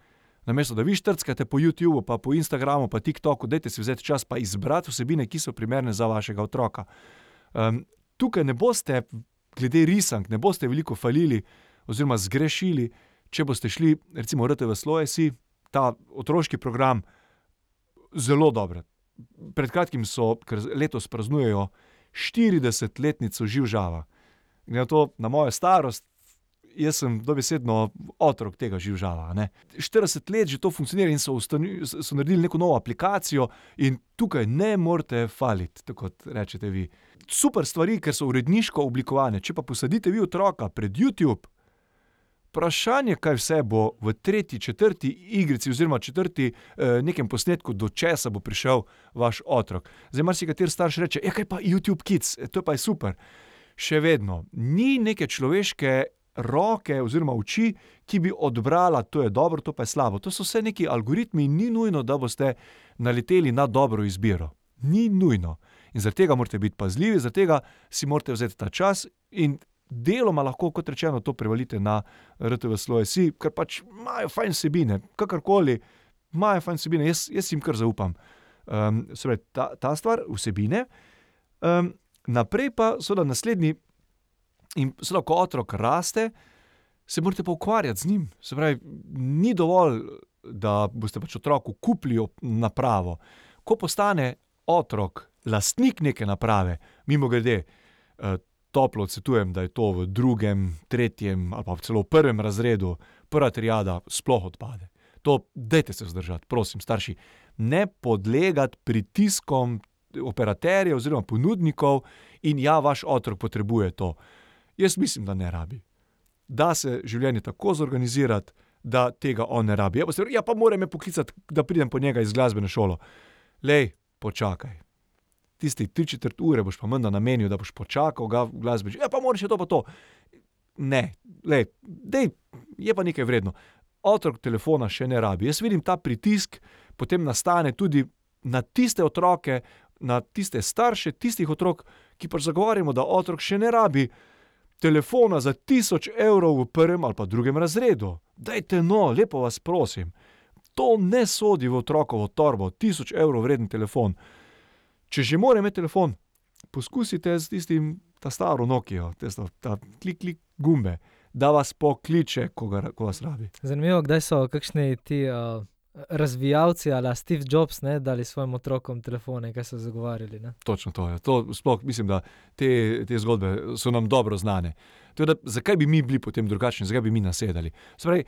Namesto da vi štrckate po YouTubu, pa po Instagramu, pa TikToku, dajte si vzeti čas, pa izbrati vsebine, ki so primerne za vašega otroka. Um, tukaj ne boste, glede risank, ne boste veliko falili oziroma zgrešili, če boste šli, recimo, RTV Slovenci, ta otroški program, zelo dobro. Pred kratkim so, ker letos praznujejo 40-letnico živžava. Na to, na mojo starost, jaz sem dobesedno otrok tega živžava. ne. 40 let že to funkcionira in so, so naredili neko novo aplikacijo, in tukaj ne morete faliti, tako kot rečete vi. Super stvari, ker so uredniško oblikovane, če pa posadite vi otroka pred Youtube, vprašanje, kaj vse bo v tretji, četrti igrici oziroma četrti, nekem posnetku, do česa bo prišel vaš otrok. Zdaj marsikateri starš reče: "Ja, kaj pa Youtube Kids, to pa je super." Še vedno ni neke človeške roke oziroma oči, ki bi odbrala: to je dobro, to pa je slabo. To so vse neki algoritmi in ni nujno, da boste naleteli na dobro izbiro. Ni nujno. In zaradi tega morate biti pazljivi, zaradi tega si morate vzeti ta čas in deloma lahko, kot rečeno, to prevalite na RTV SLO si, ker pač imajo fajn vsebine, kakorkoli, imajo fajn vsebine, jaz, jaz jim kar zaupam. se pravi, ta, ta stvar, vsebine. naprej pa seveda naslednji in seveda, ko otrok raste, se morate pa ukvarjati z njim. Se pravi, ni dovolj, da boste pač otroku kupili napravo. Ko postane otrok lastnik neke naprave, mimogrede, toplo odsvetujem, da je to v drugem, tretjem ali pa celo v prvem razredu, prva triada sploh odpade. To, dajte se vzdržati, prosim, starši. Ne podlegati pritiskom operaterjev oziroma ponudnikov in ja, vaš otrok potrebuje to. Jaz mislim, da ne rabi. Da se življenje tako zorganizirati, da tega on ne rabi. Ja, boste rekli: "Ja, pa mora me poklicati, da pridem po njega iz glasbene šole." Glej, počakaj. Tistih tri četrt ure boš pa menda namenil, da boš počakal ga v ja, pa moraš še to pa to. Ne, glej, daj, je pa nekaj vredno. Otrok telefona še ne rabi. Jaz vidim ta pritisk potem nastane tudi na tiste otroke, na tiste starše tistih otrok, ki pač zagovarjamo, da otrok še ne rabi telefona za tisoč evrov v prvem ali pa drugem razredu. Dajte no, lepo vas prosim. To ne sodi v otrokovo torbo, tisoč evrov vreden telefon. Če že mora imeti telefon, poskusite s tistim, ta staro Nokio, tisto, ta klik, klik gumbe, da vas pokliče, ko ga ko vas rabi. Zanimivo, kdaj so kakšni ti, razvijalci a la Steve Jobs, ne, dali svojim otrokom telefone, kaj so zagovarjali, ne. Točno to, ja. To sploh mislim, da te, te zgodbe so nam dobro znane. Tako da, zakaj bi mi bili potem drugačni, zakaj bi mi nasedali? Se pravi,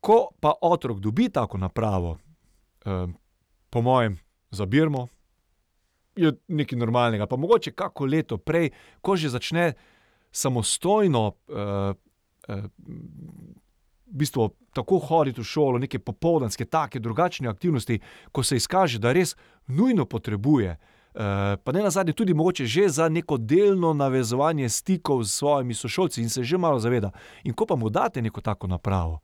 ko pa otrok dobi tako napravo, po mojem za birmo, je nekaj normalnega. Pa mogoče kako leto prej, ko že začne samostojno, v bistvu tako hoditi v šolo, neke popoldanske, take, drugačne aktivnosti, ko se izkaže, da res nujno potrebuje, pa nenazadnje tudi mogoče že za neko delno navezovanje stikov s svojimi sošolci in se že malo zaveda. In ko pa mu date neko tako napravo,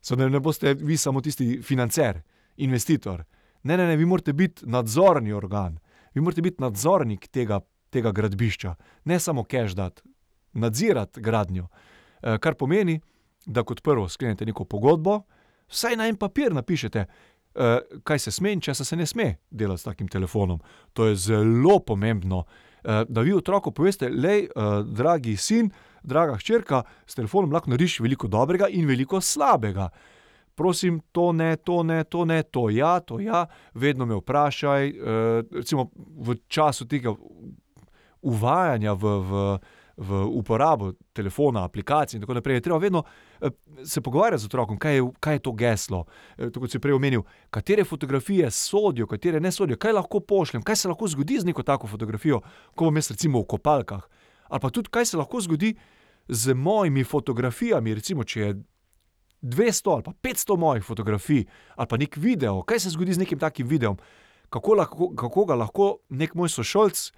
seveda ne boste vi samo tisti financer, investitor. Ne, ne, ne, vi morate biti nadzorni organ. Vi morate biti nadzornik tega, tega gradbišča. Ne samo keš dati. Nadzirati gradnjo. kar pomeni, da kot prvo sklenete neko pogodbo, vsaj na en papir napišete, kaj se sme in česa se ne sme delati s takim telefonom. To je zelo pomembno. da vi otroku poveste: "Glej, dragi sin, draga hčerka, s telefonom lahko narediš veliko dobrega in veliko slabega. Prosim, to ne, to ne, to ne, to ja, to ja, vedno me vprašaj, recimo v času tega uvajanja v, v, v uporabo telefona, aplikacij in tako naprej, je treba vedno, se pogovarjati z otrokom, kaj je, kaj je to geslo. tako kot si prej omenil, katere fotografije sodijo, katere ne sodijo, kaj lahko pošljem, kaj se lahko zgodi z neko tako fotografijo, ko bom jaz recimo v kopalkah. Ali pa tudi, kaj se lahko zgodi z mojimi fotografijami, recimo, če je dvesto ali pa petsto mojih fotografij ali pa neki video, kaj se zgodi z nekim takim videom. Kako lahko, kako ga lahko neki moj sošolec,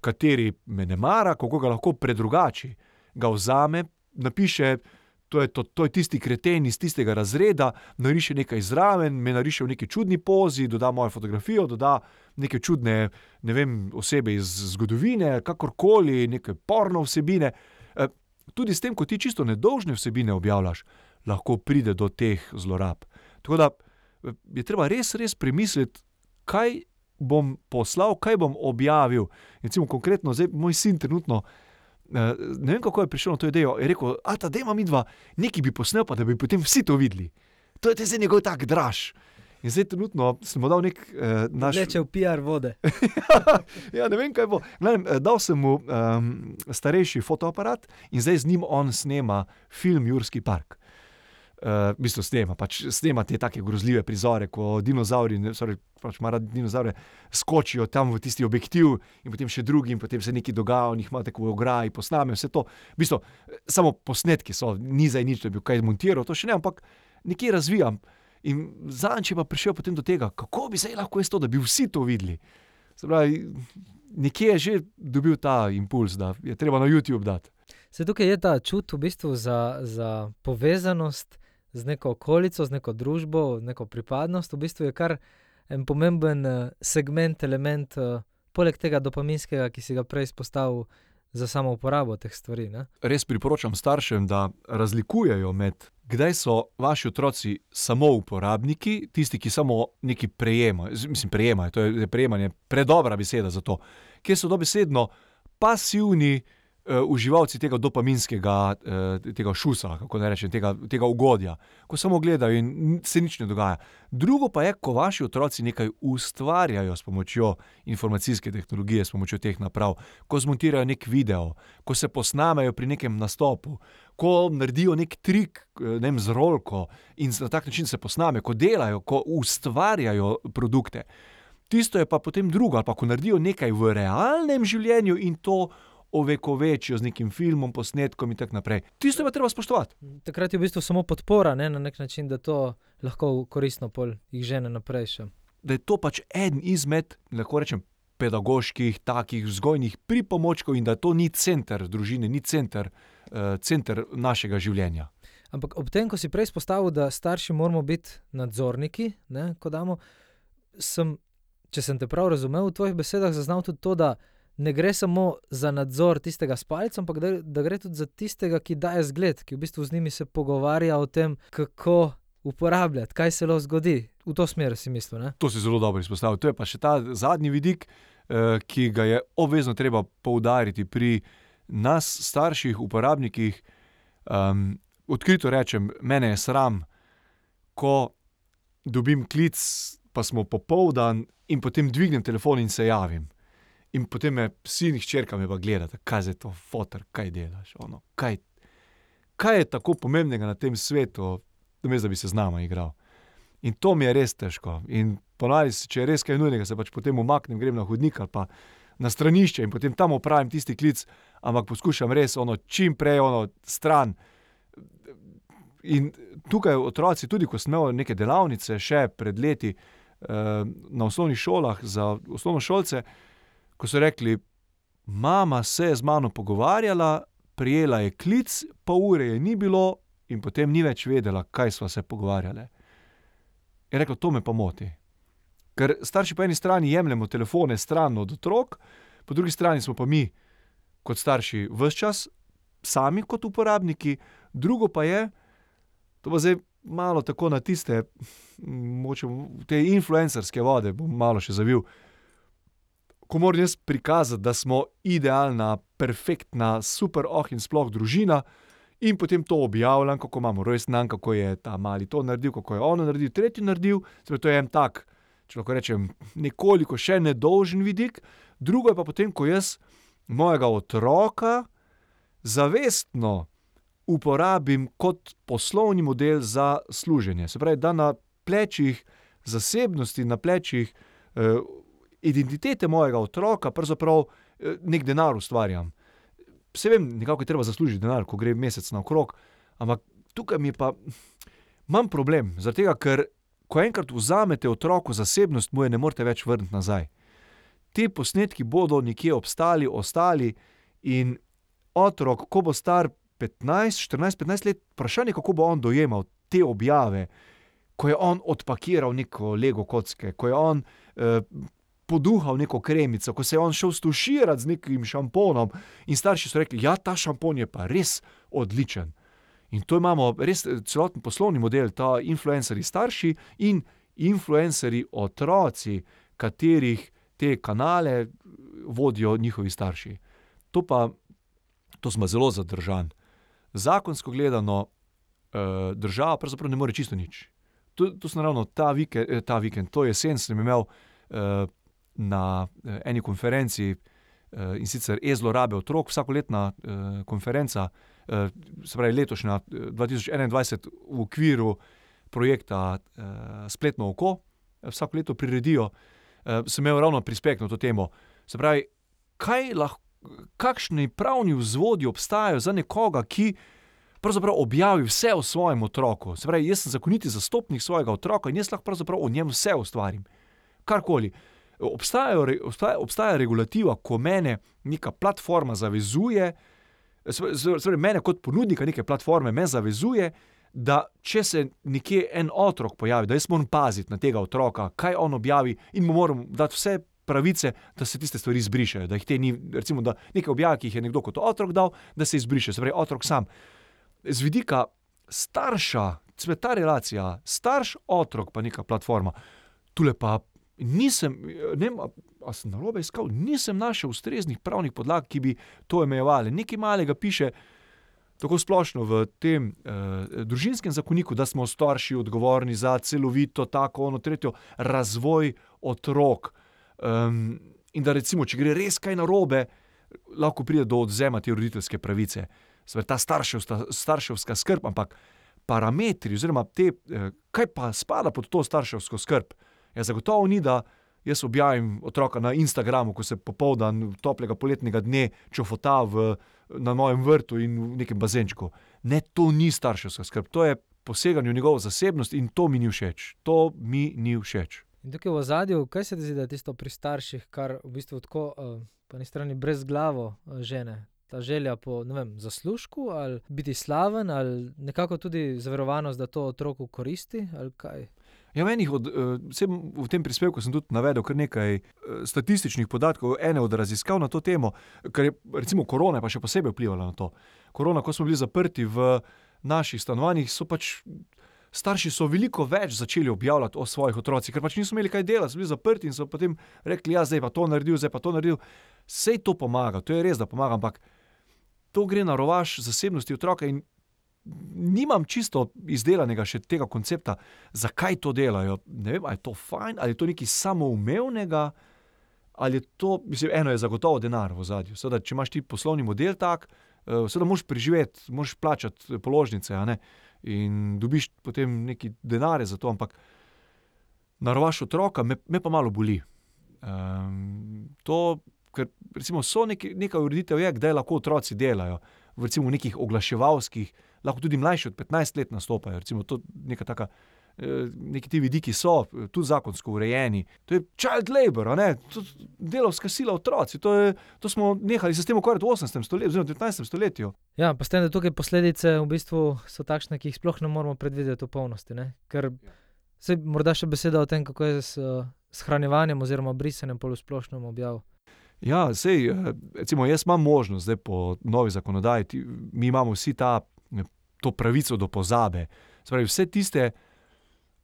kateri me ne mara, kako ga lahko predrugači. Ga vzame, napiše: "To je to je tisti kreten iz tistega razreda," nariše nekaj zraven, me nariše v neki čudni pozi, doda mojo fotografijo, doda neke čudne, ne vem, osebe iz zgodovine, kakorkoli, neke porno vsebine. tudi s tem, ko ti čisto nedolžne vsebine objavljaš, lahko pride do teh zlorab. Tako da, je treba res, res premisliti, kaj bom poslal, kaj bom objavil. Recimo, konkretno, zdaj moj sin trenutno. eh, Ne vem, kako je prišel na to idejo. Je rekel, a ta dema mi dva, nekaj bi posnel, pa da bi potem vsi to videli. To je zdaj njegov tak draž. In zdaj trenutno sem mu dal nek eh, naš. Leče v PR vode. ja, ne vem, kaj bo. Gledam, dal sem mu um, starejši fotoaparat in zdaj z njim on snema film Jurski park. Uh, v bistvu snema, pač snema te tako grozljive prizore, ko dinozauri, sorry, pač ima rad dinozaure, skočijo tam v tisti objektiv, in potem še drugi, in potem se nekaj dogaja, in jih ima tako v ograji, posname vse to. V bistvu, eh, samo posnetki so, ni za nič, da bi kaj montiral, to še ne, ampak nekje razvijam. In zadnjič je pa prišel potem do tega, kako bi se lahko jaz to, da bi vsi to videli. Se pravi, nekje je že dobil ta impuls, da je treba na YouTube dati. Se tukaj je ta čut v bistvu za, za povezanost z neko okolico, z neko družbo, z neko pripadnost, v bistvu je kar en pomemben eh, segment, element, eh, poleg tega dopaminskega, ki si ga prej izpostavil za samo uporabo teh stvari. Ne? Res priporočam staršem, da razlikujejo med kdaj so vaši otroci samo uporabniki, tisti, ki samo nekaj prejemajo. Mislim, prejemajo, to je prejemanje predobra beseda za to, kjer so dobesedno pasivni. Uh, uživalci tega dopaminskega, uh, tega šusa, kako ne rečem, tega, tega ugodja, ko samo gledajo in se nič ne dogaja. Drugo pa je, ko vaši otroci nekaj ustvarjajo s pomočjo informacijske tehnologije, s pomočjo teh naprav, ko zmontirajo nek video, ko se posnamejo pri nekem nastopu, ko naredijo nek trik eh, ne vem, z rolko in na tak način se posnamejo, ko delajo, ko ustvarjajo produkte. Tisto je pa potem drugo, ali pa ko naredijo nekaj v realnem življenju in to ovekovečijo z nekim filmom, posnetkom in tako naprej. Tisto je pa treba spoštovati. Takrat je v bistvu samo podpora, ne, na nek način, da to lahko koristno pol jih žene naprej. Še. Da je to pač eden izmed, lahko rečem, pedagoških, takih vzgojnih pripomočkov in da to ni center družine, ni center, uh, center našega življenja. Ampak ob tem, ko si prej izpostavil, da starši moramo biti nadzorniki, ne, ko damo, sem, če sem te prav razumel, v tvojih besedah zaznal tudi to, da ne gre samo za nadzor tistega s palcem, ampak da, da gre tudi za tistega, ki daje zgled, ki v bistvu z njimi se pogovarja o tem, kako uporabljati, kaj se lahko zgodi. V to smer si mislil. Ne? To si zelo dobro izpostavil. To je pa še ta zadnji vidik, eh, ki ga je obvezno treba poudariti pri nas, starših, uporabnikih. Um, odkrito rečem, mene je sram, ko dobim klic, pa smo popoldan in potem dvignem telefon in se javim. In potem me sin in hčerka me pa gledata, kaj je to, fotor, kaj delaš. Ono, kaj, kaj je tako pomembnega na tem svetu, da bi se z nami igral. In to mi je res težko. In ponavadi, če je res kaj nujnega, se pač potem umaknem, grem na hodnik ali pa na stranišče in potem tam opravim tisti klic, ampak poskušam res ono čim prej ono stran. In tukaj otroci, tudi ko sem imel neke delavnice, še pred leti eh, na osnovnih šolah za osnovnošolce, ko so rekli, mama se je z mano pogovarjala, prijela je klic, pol ure je ni bilo in potem ni več vedela, kaj smo se pogovarjali. Je rekel, to me pa moti. Ker starši po eni strani jemljemo telefone stran od otrok, po drugi strani smo pa mi, kot starši, vse čas sami kot uporabniki, drugo pa je, to pa zdaj malo tako na tiste, moče te influencerske vode, bom malo še zavil. Ko moram jaz prikazati, da smo idealna, perfektna, super oh in sploh družina, in potem to objavljam, kako imamo rojsten dan, kako je ta mali to naredil, kako je ono naredil, tretji naredil. Torej, to je en tak, če lahko rečem, nekoliko še nedolžen vidik. Drugo je pa potem, ko jaz mojega otroka zavestno uporabim kot poslovni model za služenje. Se pravi, da na plečih zasebnosti, na plečih eh, identitete mojega otroka, pravzaprav eh, nek denar ustvarjam. Vse vem, nekako je treba zaslužiti denar, ko gre mesec naokrog, ampak tukaj mi je pa manj problem, tega, ker ko enkrat vzamete otroku zasebnost, mu je ne morete več vrniti nazaj. Ti posnetki bodo nekje obstali, ostali in otrok, ko bo star 15, 14, 15 let, vprašanje, kako bo on dojemal te objave, ko je on odpakiral neko Lego kocke, ko je on eh, poduhal neko kremico, ko se je on šel stuširati z nekim šamponom in starši so rekli, ja, ta šampon je pa res odličen. In to imamo res celoten poslovni model, ta influencerji starši in influencerji otroci, katerih te kanale vodijo njihovi starši. To pa, to smo zelo zadržani. Zakonsko gledano, eh, država pravzaprav ne more čisto nič. To, to sem ravno ta, vike, eh, ta vikend, to jesen, sem imel eh, na eh, eni konferenci eh, in sicer e-zlorabe otrok, vsakoletna eh, konferenca, se pravi letošnja eh, 2021 v okviru projekta Spletno oko, vsako leto priredijo, sem imel ravno prispevek na to temo. Se pravi, kaj lahko, kakšni pravni vzvodi obstajajo za nekoga, ki pravzaprav objavi vse o svojem otroku. Se pravi, jaz sem zakoniti zastopnik svojega otroka in jaz lahko pravzaprav o njem vse ustvarim. Karkoli. Obstajajo, obstaja, obstaja regulativa, ko mene neka platforma zavezuje, pravi, mene kot ponudnika neke platforme me zavezuje, da če se nekje en otrok pojavi, da jaz moram paziti na tega otroka, kaj on objavi, in mu moram dati vse pravice, da se tiste stvari izbrišejo. Da jih te ni, recimo, da nekaj objave, ki jih je nekdo kot otrok dal, da se izbriše, se pravi, otrok sam. Z vidika starša, ta relacija, starš, otrok, pa neka platforma, tule pa nisem, ne vem, a, a sem narobe iskal, nisem našel ustreznih pravnih podlag, ki bi to omejevali. Nekaj malega piše. Tako splošno v tem eh, družinskem zakoniku, da smo starši odgovorni za celovito, tako ono, tretjo, razvoj otrok. Um, in da, recimo, če gre res kaj narobe, lahko pride do odvzema te roditeljske pravice. Sve ta starševska, starševska skrb, ampak parametri, oziroma te, eh, kaj pa spada pod to starševsko skrb, je zagotovo ni, da jaz objavim otroka na Instagramu, ko se popoldan toplega poletnega dne čofota v, na mojem vrtu in v nekem bazenčku. Ne, to ni starševska skrb, to je poseganje v njegovo zasebnost in to mi ni všeč. To mi ni všeč. In tukaj v zadju, kaj se zdi, da je tisto pri starših, kar v bistvu tako, uh, po eni strani brez glavo uh, žene. Ta želja po vem, zaslužku ali biti slaven, ali nekako tudi zaverovanost, da to otroku koristi, ali kaj. Ja, v, enih od, eh, v tem prispevku sem tudi navedel kar nekaj eh, statističnih podatkov, ene od raziskav na to temo, ker je recimo korona pa še posebej vplivala na to. Korona, ko smo bili zaprti v naših stanovanjih, so pač starši so veliko več začeli objavljati o svojih otrocih, ker pač niso imeli kaj dela, so bili zaprti in so potem rekli, ja, zdaj pa to naredil, zdaj pa to naredil. Sej to pomaga, to je res, da pomaga, ampak to gre na rovaš zasebnosti otroka in nimam čisto izdelanega še tega koncepta, zakaj to delajo. Ne vem, ali je to fajn, ali je to nekaj samoumevnega, ali je to, mislim, eno je zagotovo denar v zadju. Seveda, če imaš ti poslovni model tak, eh, seveda moš preživeti, moš plačati položnice, a ne, in dobiš potem neki denare za to, ampak narovaš otroka, me, me pa malo boli. Um, to, ker recimo so neki, neka ureditev je, kdaj lahko otroci delajo, v recimo nekih oglaševalskih, lahko tudi mlajši od 15 let nastopajo, recimo to neka taka. eh, Neki ti vidiki so eh, tudi zakonsko urejeni. To je child labor, ne? to je delovska sila otroci. To, je, to smo nehali se s tem ukvarjati v 18. stoletju, oziroma 19. stoletju. Ja, pa s tem, da tukaj posledice v bistvu so takšne, ki jih sploh ne moremo predvideti v polnosti. Ne? Ker se morda še beseda o tem, kako je s uh, shranjevanjem oziroma brisanjem polosplošnem objav. Ja, sej, eh, recimo, jaz imam možnost, zdaj po novi zakonodaji, ti, mi imamo vsi ta, eh, to pravico do pozabe. Spravi, vse tiste,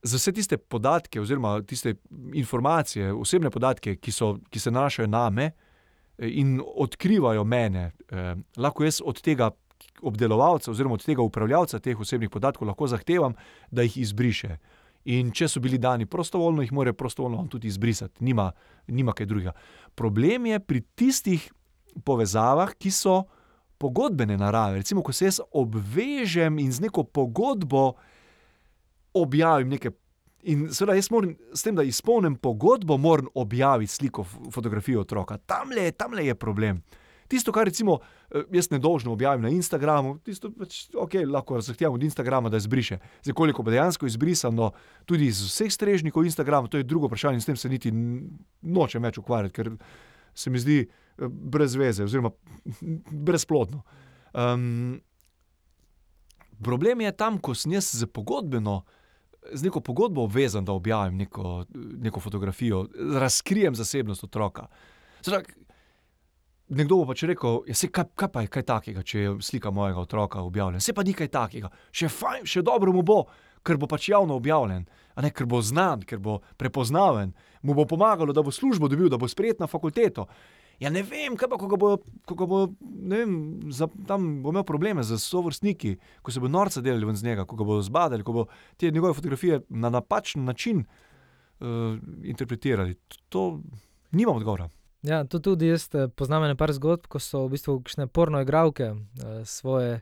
za vse tiste podatke, oziroma tiste informacije, osebne podatke, ki, so, ki se nanašajo na me eh, in odkrivajo mene, eh, lahko jaz od tega obdelovalca, oziroma od tega upravljavca teh osebnih podatkov, lahko zahtevam, da jih izbriše. In če so bili dani prostovoljno, jih mora prostovoljno tudi izbrisati, nima, nima kaj drugega. Problem je pri tistih povezavah, ki so pogodbene narave. Recimo, ko se jaz obvežem in z neko pogodbo objavim nekaj. In seveda, jaz moram s tem, da izpolnim pogodbo, moram objaviti sliko, fotografijo otroka. Tam le, tam le je problem. Tisto, kar recimo eh, jaz nedožno objavim na Instagramu, tisto pač, okay, lahko zahtevam od Instagrama, da izbriše. Zdaj, koliko bo dejansko izbrisano tudi iz vseh strežnikov Instagrama, to je drugo vprašanje in s tem se niti nočem več ukvarjati, ker se mi zdi eh, brez veze oziroma brezplodno. Um, problem je tam, ko sem jaz z pogodbeno, z neko pogodbo obvezan, da objavim neko, neko fotografijo, razkrijem zasebnost otroka. Zdaj, nekdo bo pač rekel, ja, saj kaj, kaj pa je kaj takega, če je slika mojega otroka objavljena. Se pa ni kaj takega, še, fajn, še dobro mu bo, ker bo pač javno objavljen, ne ker bo znan, ker bo prepoznaven. mu bo pomagalo, da bo službo dobil, da bo sprejet na fakulteto. Ja, ne vem, kaj pa, ko ga bo, ko ga bo vem, za, tam bo imel probleme z sovrstniki, ko se bo norca delali ven z njega, ko ga bodo zbadali, ko bo te njegove fotografije na napačen način uh, interpretirali. To, nimam odgovora. Ja, to tudi jaz eh, poznam nekaj zgodb, ko so v bistvu kakšne porno igralke eh, svoje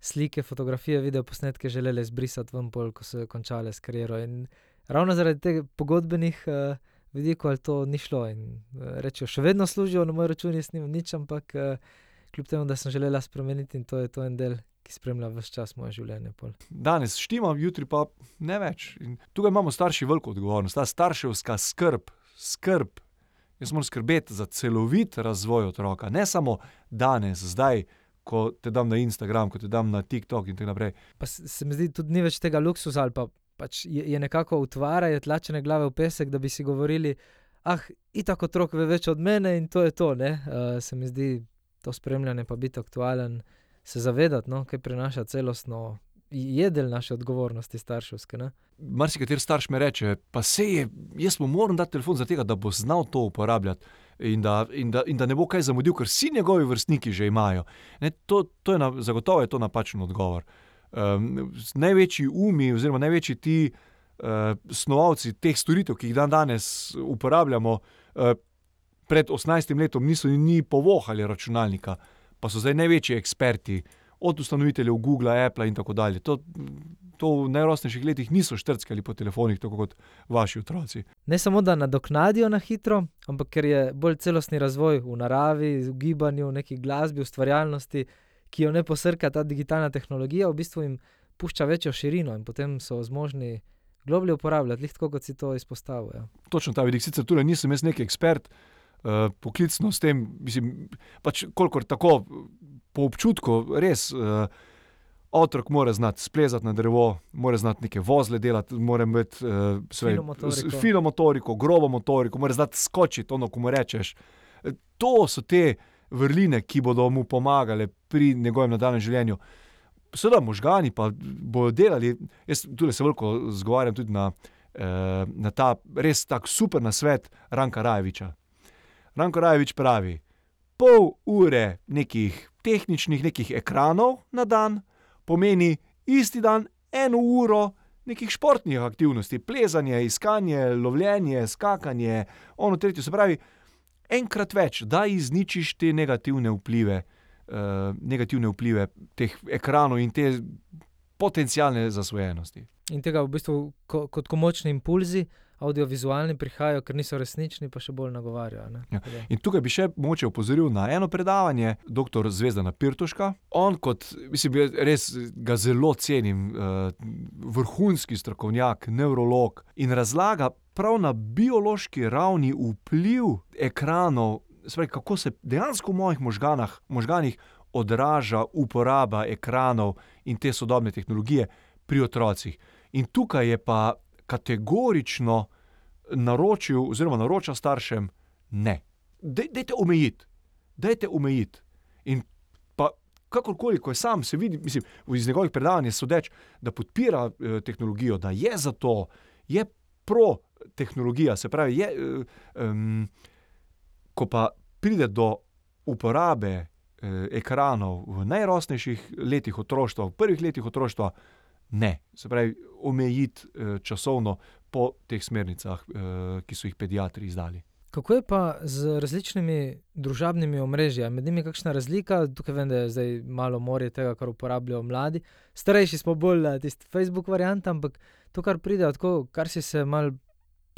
slike, fotografije, video posnetke želeli izbrisati ven, pol, ko so končale s kariero. In ravno zaradi teh pogodbenih uh, vidikov to ni šlo. In uh, rečejo, še vedno služijo na moj račun, jaz nimam nič, ampak uh, kljub temu, da sem želela spremeniti in to je to en del. Ki spremlja vse čas moje življenje. Pol. Danes štima, jutri pa ne več. In tukaj imamo starši veliko odgovornost, ta starševska skrb, skrb Jaz moram skrbeti za celovit razvoj otroka, ne samo danes, zdaj, ko te dam na Instagram, ko te dam na TikTok in tako naprej. Pa se mi zdi, tudi ni več tega luksusa, ali pa pač je, je nekako utvarjati tlačene glave v pesek, da bi si govorili, ah, itak otrok ve več od mene in to je to. Uh, se mi zdi to spremljanje, pa biti aktualen, se zavedati, no, kaj prinaša celostno je del naše odgovornosti starševske. Mari kateri starš mi reče, pa se je, jaz mu moram dati telefon za tega, da bo znal to uporabljati in da, in da, in da ne bo kaj zamudil, ker vsi njegovi vrstniki že imajo. Ne, to, to je na, zagotovo je to napačen odgovor. Um, največji umi, oziroma največji ti uh, snovalci teh storitev, ki jih dan danes uporabljamo, uh, pred 18 letom niso ni povohali računalnika, pa so zdaj največji eksperti od ustanoviteljev Google, Apple in tako dalje. To, to v najrosnejših letih niso štrckali po telefonih, tako kot vaši otroci. Ne samo, da nadoknadijo na hitro, ampak ker je bolj celostni razvoj v naravi, v gibanju, v neki glasbi, ustvarjalnosti, ki jo ne posrka ta digitalna tehnologija, v bistvu jim pušča večjo širino in potem so zmožni. Globlje uporabljati, tako kot si to izpostavil. Ja. Točno ta vidik, sicer tudi nisem jaz neki ekspert, uh, poklicno s tem, mislim, pač kolikor tako po občutku, res. Uh, Otrok mora znati splezati na drevo, mora znati neke vozle delati, mora imeti uh, fino motoriko, grobo motoriko, mora znati skočiti, ono, ko mu rečeš. Eh, to so te vrline, ki bodo mu pomagale pri njegovem nadaljem življenju. Seveda, možgani pa bodo delali. Jaz tudi se veliko zgovarjam tudi na, eh, na ta res tako super nasvet Ranka Rajeviča. Ranko Rajevič pravi, pol ure nekih tehničnih nekih ekranov na dan, pomeni isti dan eno uro nekih športnih aktivnosti, plezanje, iskanje, lovljenje, skakanje, ono tretje. Se pravi, enkrat več, da izničiš te negativne vplive, uh, negativne vplive teh ekranov in te potencijalne zasvojenosti. In tega v bistvu ko, kot komočni impulzi audiovizualni prihajajo, ker niso resnični, pa še bolj nagovarjajo. Ja. In tukaj bi še moče opozoril na eno predavanje, dr. Zvezda Pirtuška. On, kot mislim, res ga zelo cenim, uh, vrhunski strokovnjak, nevrolog in razlaga prav na biološki ravni vpliv ekranov, spravi, kako se dejansko v mojih možganah, možganih odraža uporaba ekranov in te sodobne tehnologije pri otrocih. In tukaj je pa kategorično naročil, oziroma naroča staršem, ne. Dajte omejiti, dajte omejiti. In pa kakorkoli, ko je sam se vidi, mislim, iz njegovih predavanj je sodeč, da podpira eh, tehnologijo, da je za to, je pro tehnologija, se pravi, je, eh, um, ko pa pride do uporabe eh, ekranov v najrosnejših letih otroštva, v prvih letih otroštva, ne, se pravi, omejiti eh, časovno po teh smernicah, eh, ki so jih pediatri izdali. Kako je pa z različnimi družabnimi omrežji? Med njimi je kakšna razlika? Tukaj vem, da je zdaj malo morje tega, kar uporabljajo mladi. Starejši smo bolj na tisti Facebook variant, ampak to, kar pride, tako, kar si se mal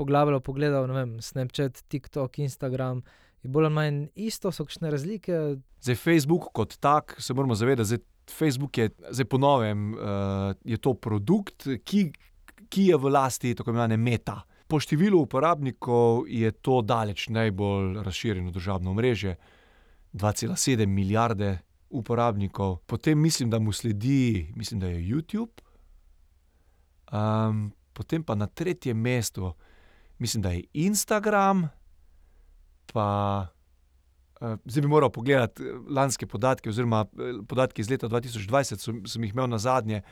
poglabljal, pogledal, ne vem, Snapchat, TikTok, Instagram. Je bolj ali manj isto, so kakšne razlike? Zdaj, Facebook kot tak, se moramo zavedati, Facebook je zdaj ponovem, uh, je to produkt, ki, ki je v lasti tako imenovane meta. Po številu uporabnikov je to daleč najbolj razširjeno državno mreže, 2,7 milijarde uporabnikov, potem mislim, da mu sledi, mislim, da je YouTube, um, potem pa na tretjem mestu, mislim, da je Instagram, pa Eh, zdaj bi moral pogledati eh, lanske podatke, oziroma eh, podatke iz leta 2020, sem, sem jih imel na zadnje.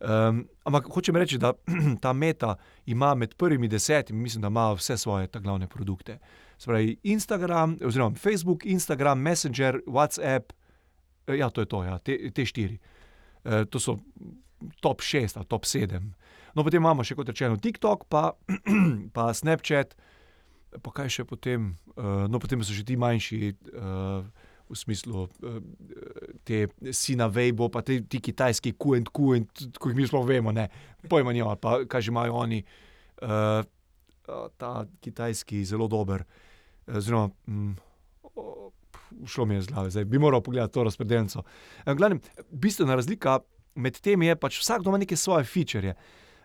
Um, ampak hočem reči, da ta meta ima med prvimi desetimi, mislim, da ima vse svoje glavne produkte. Spravi Instagram, oziroma Facebook, Instagram, Messenger, WhatsApp, eh, ja, to je to, ja, te, te štiri. E, to so top šest ali top sedem. No, potem imamo še kot rečeno TikTok, pa, pa Snapchat, pa kaj še potem, uh, no, potem so še ti manjši. Uh, v smislu uh, te Sina Weibo, pa te, ti kitajski QNQ, kot jih mi sploh vemo, ne, pojma nima, pa kaj že imajo oni, uh, ta kitajski zelo dober. Oziroma, um, šlo mi je z glave, zdaj bi moral pogledati to razpredelnico. Glavnem, bistvena razlika med temi je pač vsak doma neke svoje feature.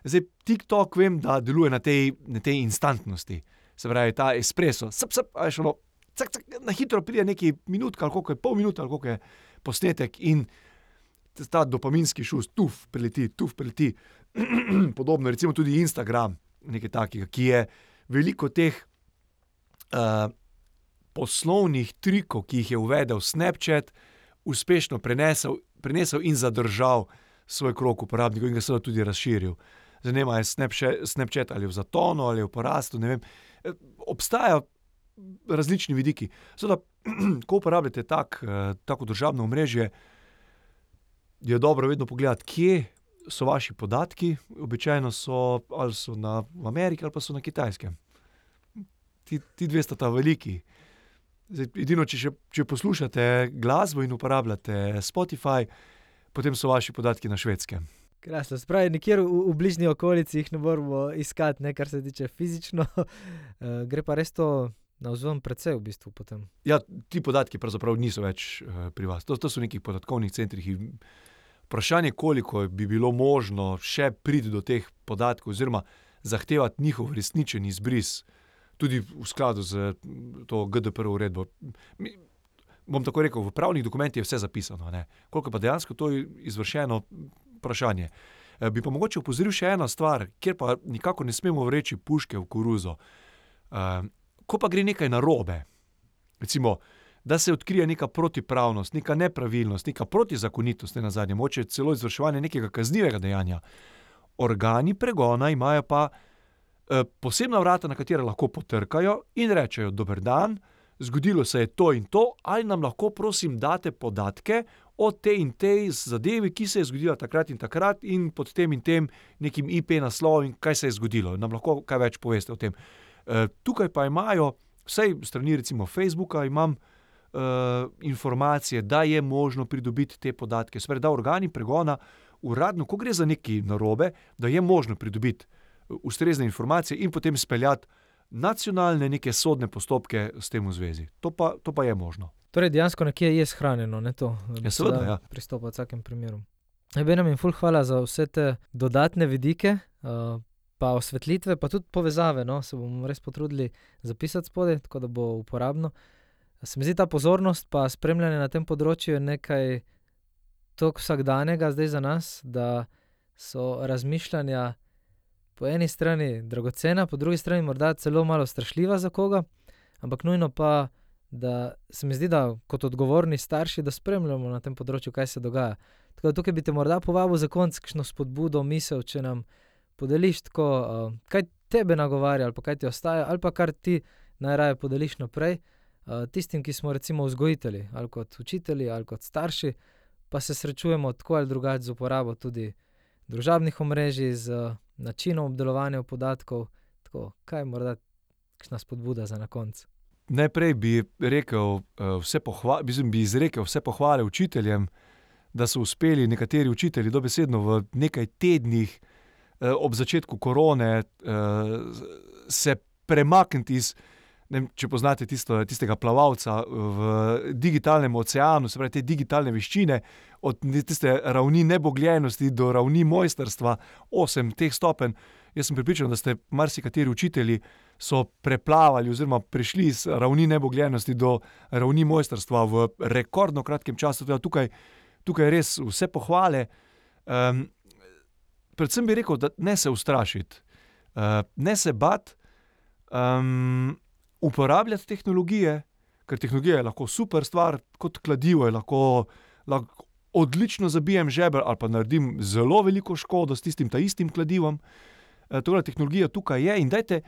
Zdaj, TikTok vem, da deluje na tej, na tej instantnosti. Se pravi, ta espresso, sp, sp, a je šlo cak, cak, na hitro pride nekaj minut, ali koliko je pol minute, ali koliko je posnetek in ta dopaminski šus, tuf, preleti, tuf, preleti. Podobno, recimo tudi Instagram, nekaj takega, ki je veliko teh uh, poslovnih trikov, ki jih je uvedel Snapchat, uspešno prenesel, prenesel in zadržal svoj krok uporabnikov in ga seveda tudi razširil. Zanima je Snapchat ali v zatonu ali v porastu. Eh, obstajajo različni vidiki. Zato, ko uporabljate tak, eh, tako državno omrežje, je dobro vedno pogledati, kje so vaši podatki. Običajno so ali so na Ameriki ali pa so na Kitajskem. Ti, ti dve sta ta veliki. Zdaj, edino, če, še, če poslušate glasbo in uporabljate Spotify, potem so vaši podatki na švedskem. Krasno, spravi, nikjer v, v bližnji okolici jih ne moramo iskati, ne, kar se tiče fizično. Uh, gre pa res to na vzven, predvsej v bistvu. Potem. Ja, ti podatki pravzaprav niso več uh, pri vas. To, to so neki podatkovni centri. Vprašanje je, koliko bi bilo možno še priti do teh podatkov, oziroma zahtevati njihov resničen izbris, tudi v skladu z to GDPR uredbo. Mi, bom tako rekel, v pravnih dokumentih je vse zapisano, ne? koliko pa dejansko to je izvršeno, vprašanje. E, bi pa mogoče upozoril še eno stvar, kjer pa nikako ne smemo vreči puške v koruzo. E, ko pa gre nekaj narobe, recimo, da se odkrije neka protipravnost, neka nepravilnost, neka protizakonitost, ne na zadnje, moče celo izvrševanje nekega kaznivega dejanja, organi pregona imajo pa eh, posebna vrata, na katera lahko potrkajo in rečejo: Dober dan, zgodilo se je to in to, ali nam lahko, prosim, date podatke. O tej in tej zadevi, ki se je zgodila takrat in takrat, in pod tem in tem nekim IP naslovom, kaj se je zgodilo. Nam lahko kaj več poveste o tem. Eh, tukaj pa imajo, vsej strani recimo Facebooka, imam uh, informacije, da je možno pridobiti te podatke. Spravi, da organi pregona uradno, ko gre za neki narobe, da je možno pridobiti eh, ustrezne informacije in potem speljati nacionalne neke sodne postopke s tem v zvezi. To pa, to pa je možno. Torej, dejansko nekje je shranjeno, ne to, da ja, se lahko ja. pristopa v vsakem primeru. Ebenem in ful, hvala za vse te dodatne vidike. Uh, pa osvetlitve, pa tudi povezave. No? Se bomo res potrudili zapisati spodaj, tako da bo uporabno. Se mi zdi ta pozornost, pa spremljanje na tem področju je nekaj tako vsakdanjega zdaj za nas, da so razmišljanja po eni strani dragocena, po drugi strani morda celo malo strašljiva za koga, ampak nujno pa. Da se mi zdi, da kot odgovorni starši, da spremljamo na tem področju, kaj se dogaja. Tako da tukaj bi te morda povabil za konc, kakšno spodbudo, misel, če nam podeliš tako, uh, kaj tebe nagovarja, ali pa kaj ti ostaja, ali pa kar ti najraje podeliš naprej. Uh, tistim, ki smo recimo vzgojitelji, ali kot učitelji, ali kot starši, pa se srečujemo tako ali drugače z uporabo tudi družabnih omrežij, z uh, načinom obdelovanja podatkov. Tako, kaj je morda kakšna spodbuda za na koncu? Najprej bi rekel, vse pohvale, bi izrekel vse pohvale učiteljem, da so uspeli nekateri učitelji dobesedno v nekaj tednih Eh, ob začetku korone eh, se premakniti iz. Ne, če poznate tisto, tistega plavalca v digitalnem oceanu, se pravi, te digitalne veščine, od tiste ravni nebogljenosti do ravni mojstrstva, osem teh stopenj, jaz sem pripričan, da ste marsikateri učitelji preplavali oziroma prišli iz ravni nebogljenosti do ravni mojstrstva v rekordno kratkem času. Tukaj, tukaj res vse pohvale. Um, predvsem bi rekel, da ne se ustrašiti, uh, ne se bati, um, uporabljati tehnologije, ker tehnologija je lahko super stvar, kot kladivo je lahko, lahko odlično zabijem žebelj ali pa naredim zelo veliko škodo s tistim ta istim kladivom. E, torej, tehnologija tukaj je in dajte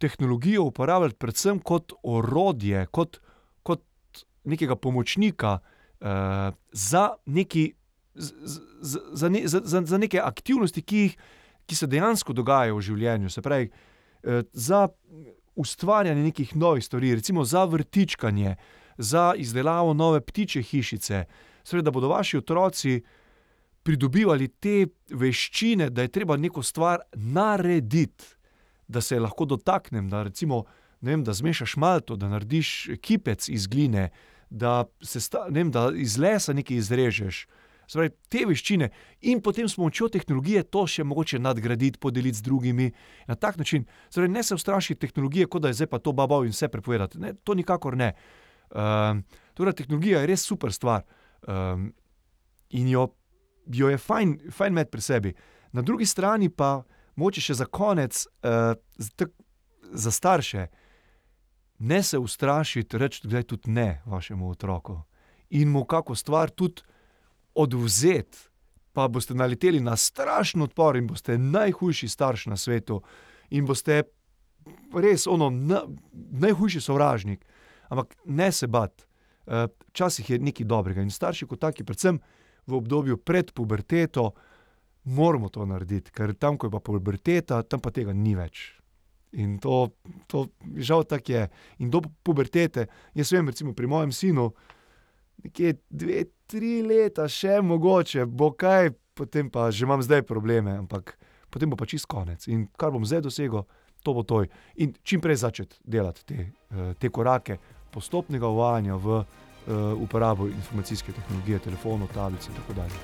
tehnologijo uporabljati predvsem kot orodje, kot, kot nekega pomočnika uh, za, neki, z, z, ne, za, za, za neke aktivnosti, ki, jih, ki se dejansko dogajajo v življenju. Se pravi, uh, za ustvarjanje nekih novih stvari, recimo za vrtičkanje, za izdelavo nove ptiče hišice, Sredaj, da bodo vaši otroci pridobivali te veščine, da je treba neko stvar narediti, da se lahko dotaknem, da, recimo, vem, da zmešaš malto, da narediš kipec iz gline, da, sta, vem, da iz lesa nekaj izrežeš. Zdaj, te veščine in potem s pomočjo tehnologije to še mogoče nadgraditi, podeliti z drugimi. Na tak način, zdaj, ne se ustraši tehnologije, kot da je zdaj pa to babo in vse prepovedati. Ne, to nikakor ne. Um, torej, tehnologija je res super stvar um, in jo, jo je fajn, fajn imeti pri sebi. Na drugi strani pa, moče še za konec, uh, za starše, ne se ustrašiti, reči, da je tudi ne vašemu otroku in mu kako stvar tudi odvzeti. Pa boste naleteli na strašen odpor in boste najhujši starš na svetu, in boste res ono, na, najhujši sovražnik. Ampak ne se bati, eh, včasih je nekaj dobrega. In starši, kot taki, predvsem v obdobju pred puberteto, moramo to narediti, ker tam, ko je pa puberteta, tam pa tega ni več. In to, to žal tako je. In do pubertete, jaz vem, recimo pri mojem sinu, nekje dve, tri leta, še mogoče, bo kaj, potem pa že imam zdaj probleme, ampak potem bo pa čist konec. In kar bom zdaj dosegel, to bo to. In čim prej začeti delati te, eh, te korake postopnega uvajanja v uh, uporabo informacijske tehnologije, telefonov, tablic in tako dalje.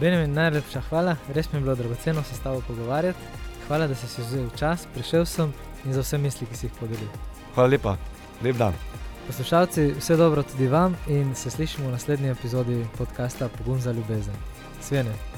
Benjamin, najlepša hvala, res mi je bilo dragoceno se s tabo pogovarjati. Hvala, da si si vzel čas, prišel sem in za vse misli, ki si jih podelil. Hvala lepa, lep dan. Poslušalci, vse dobro tudi vam in se slišimo v naslednji epizodi podcasta Pogum za ljubezen. Svene.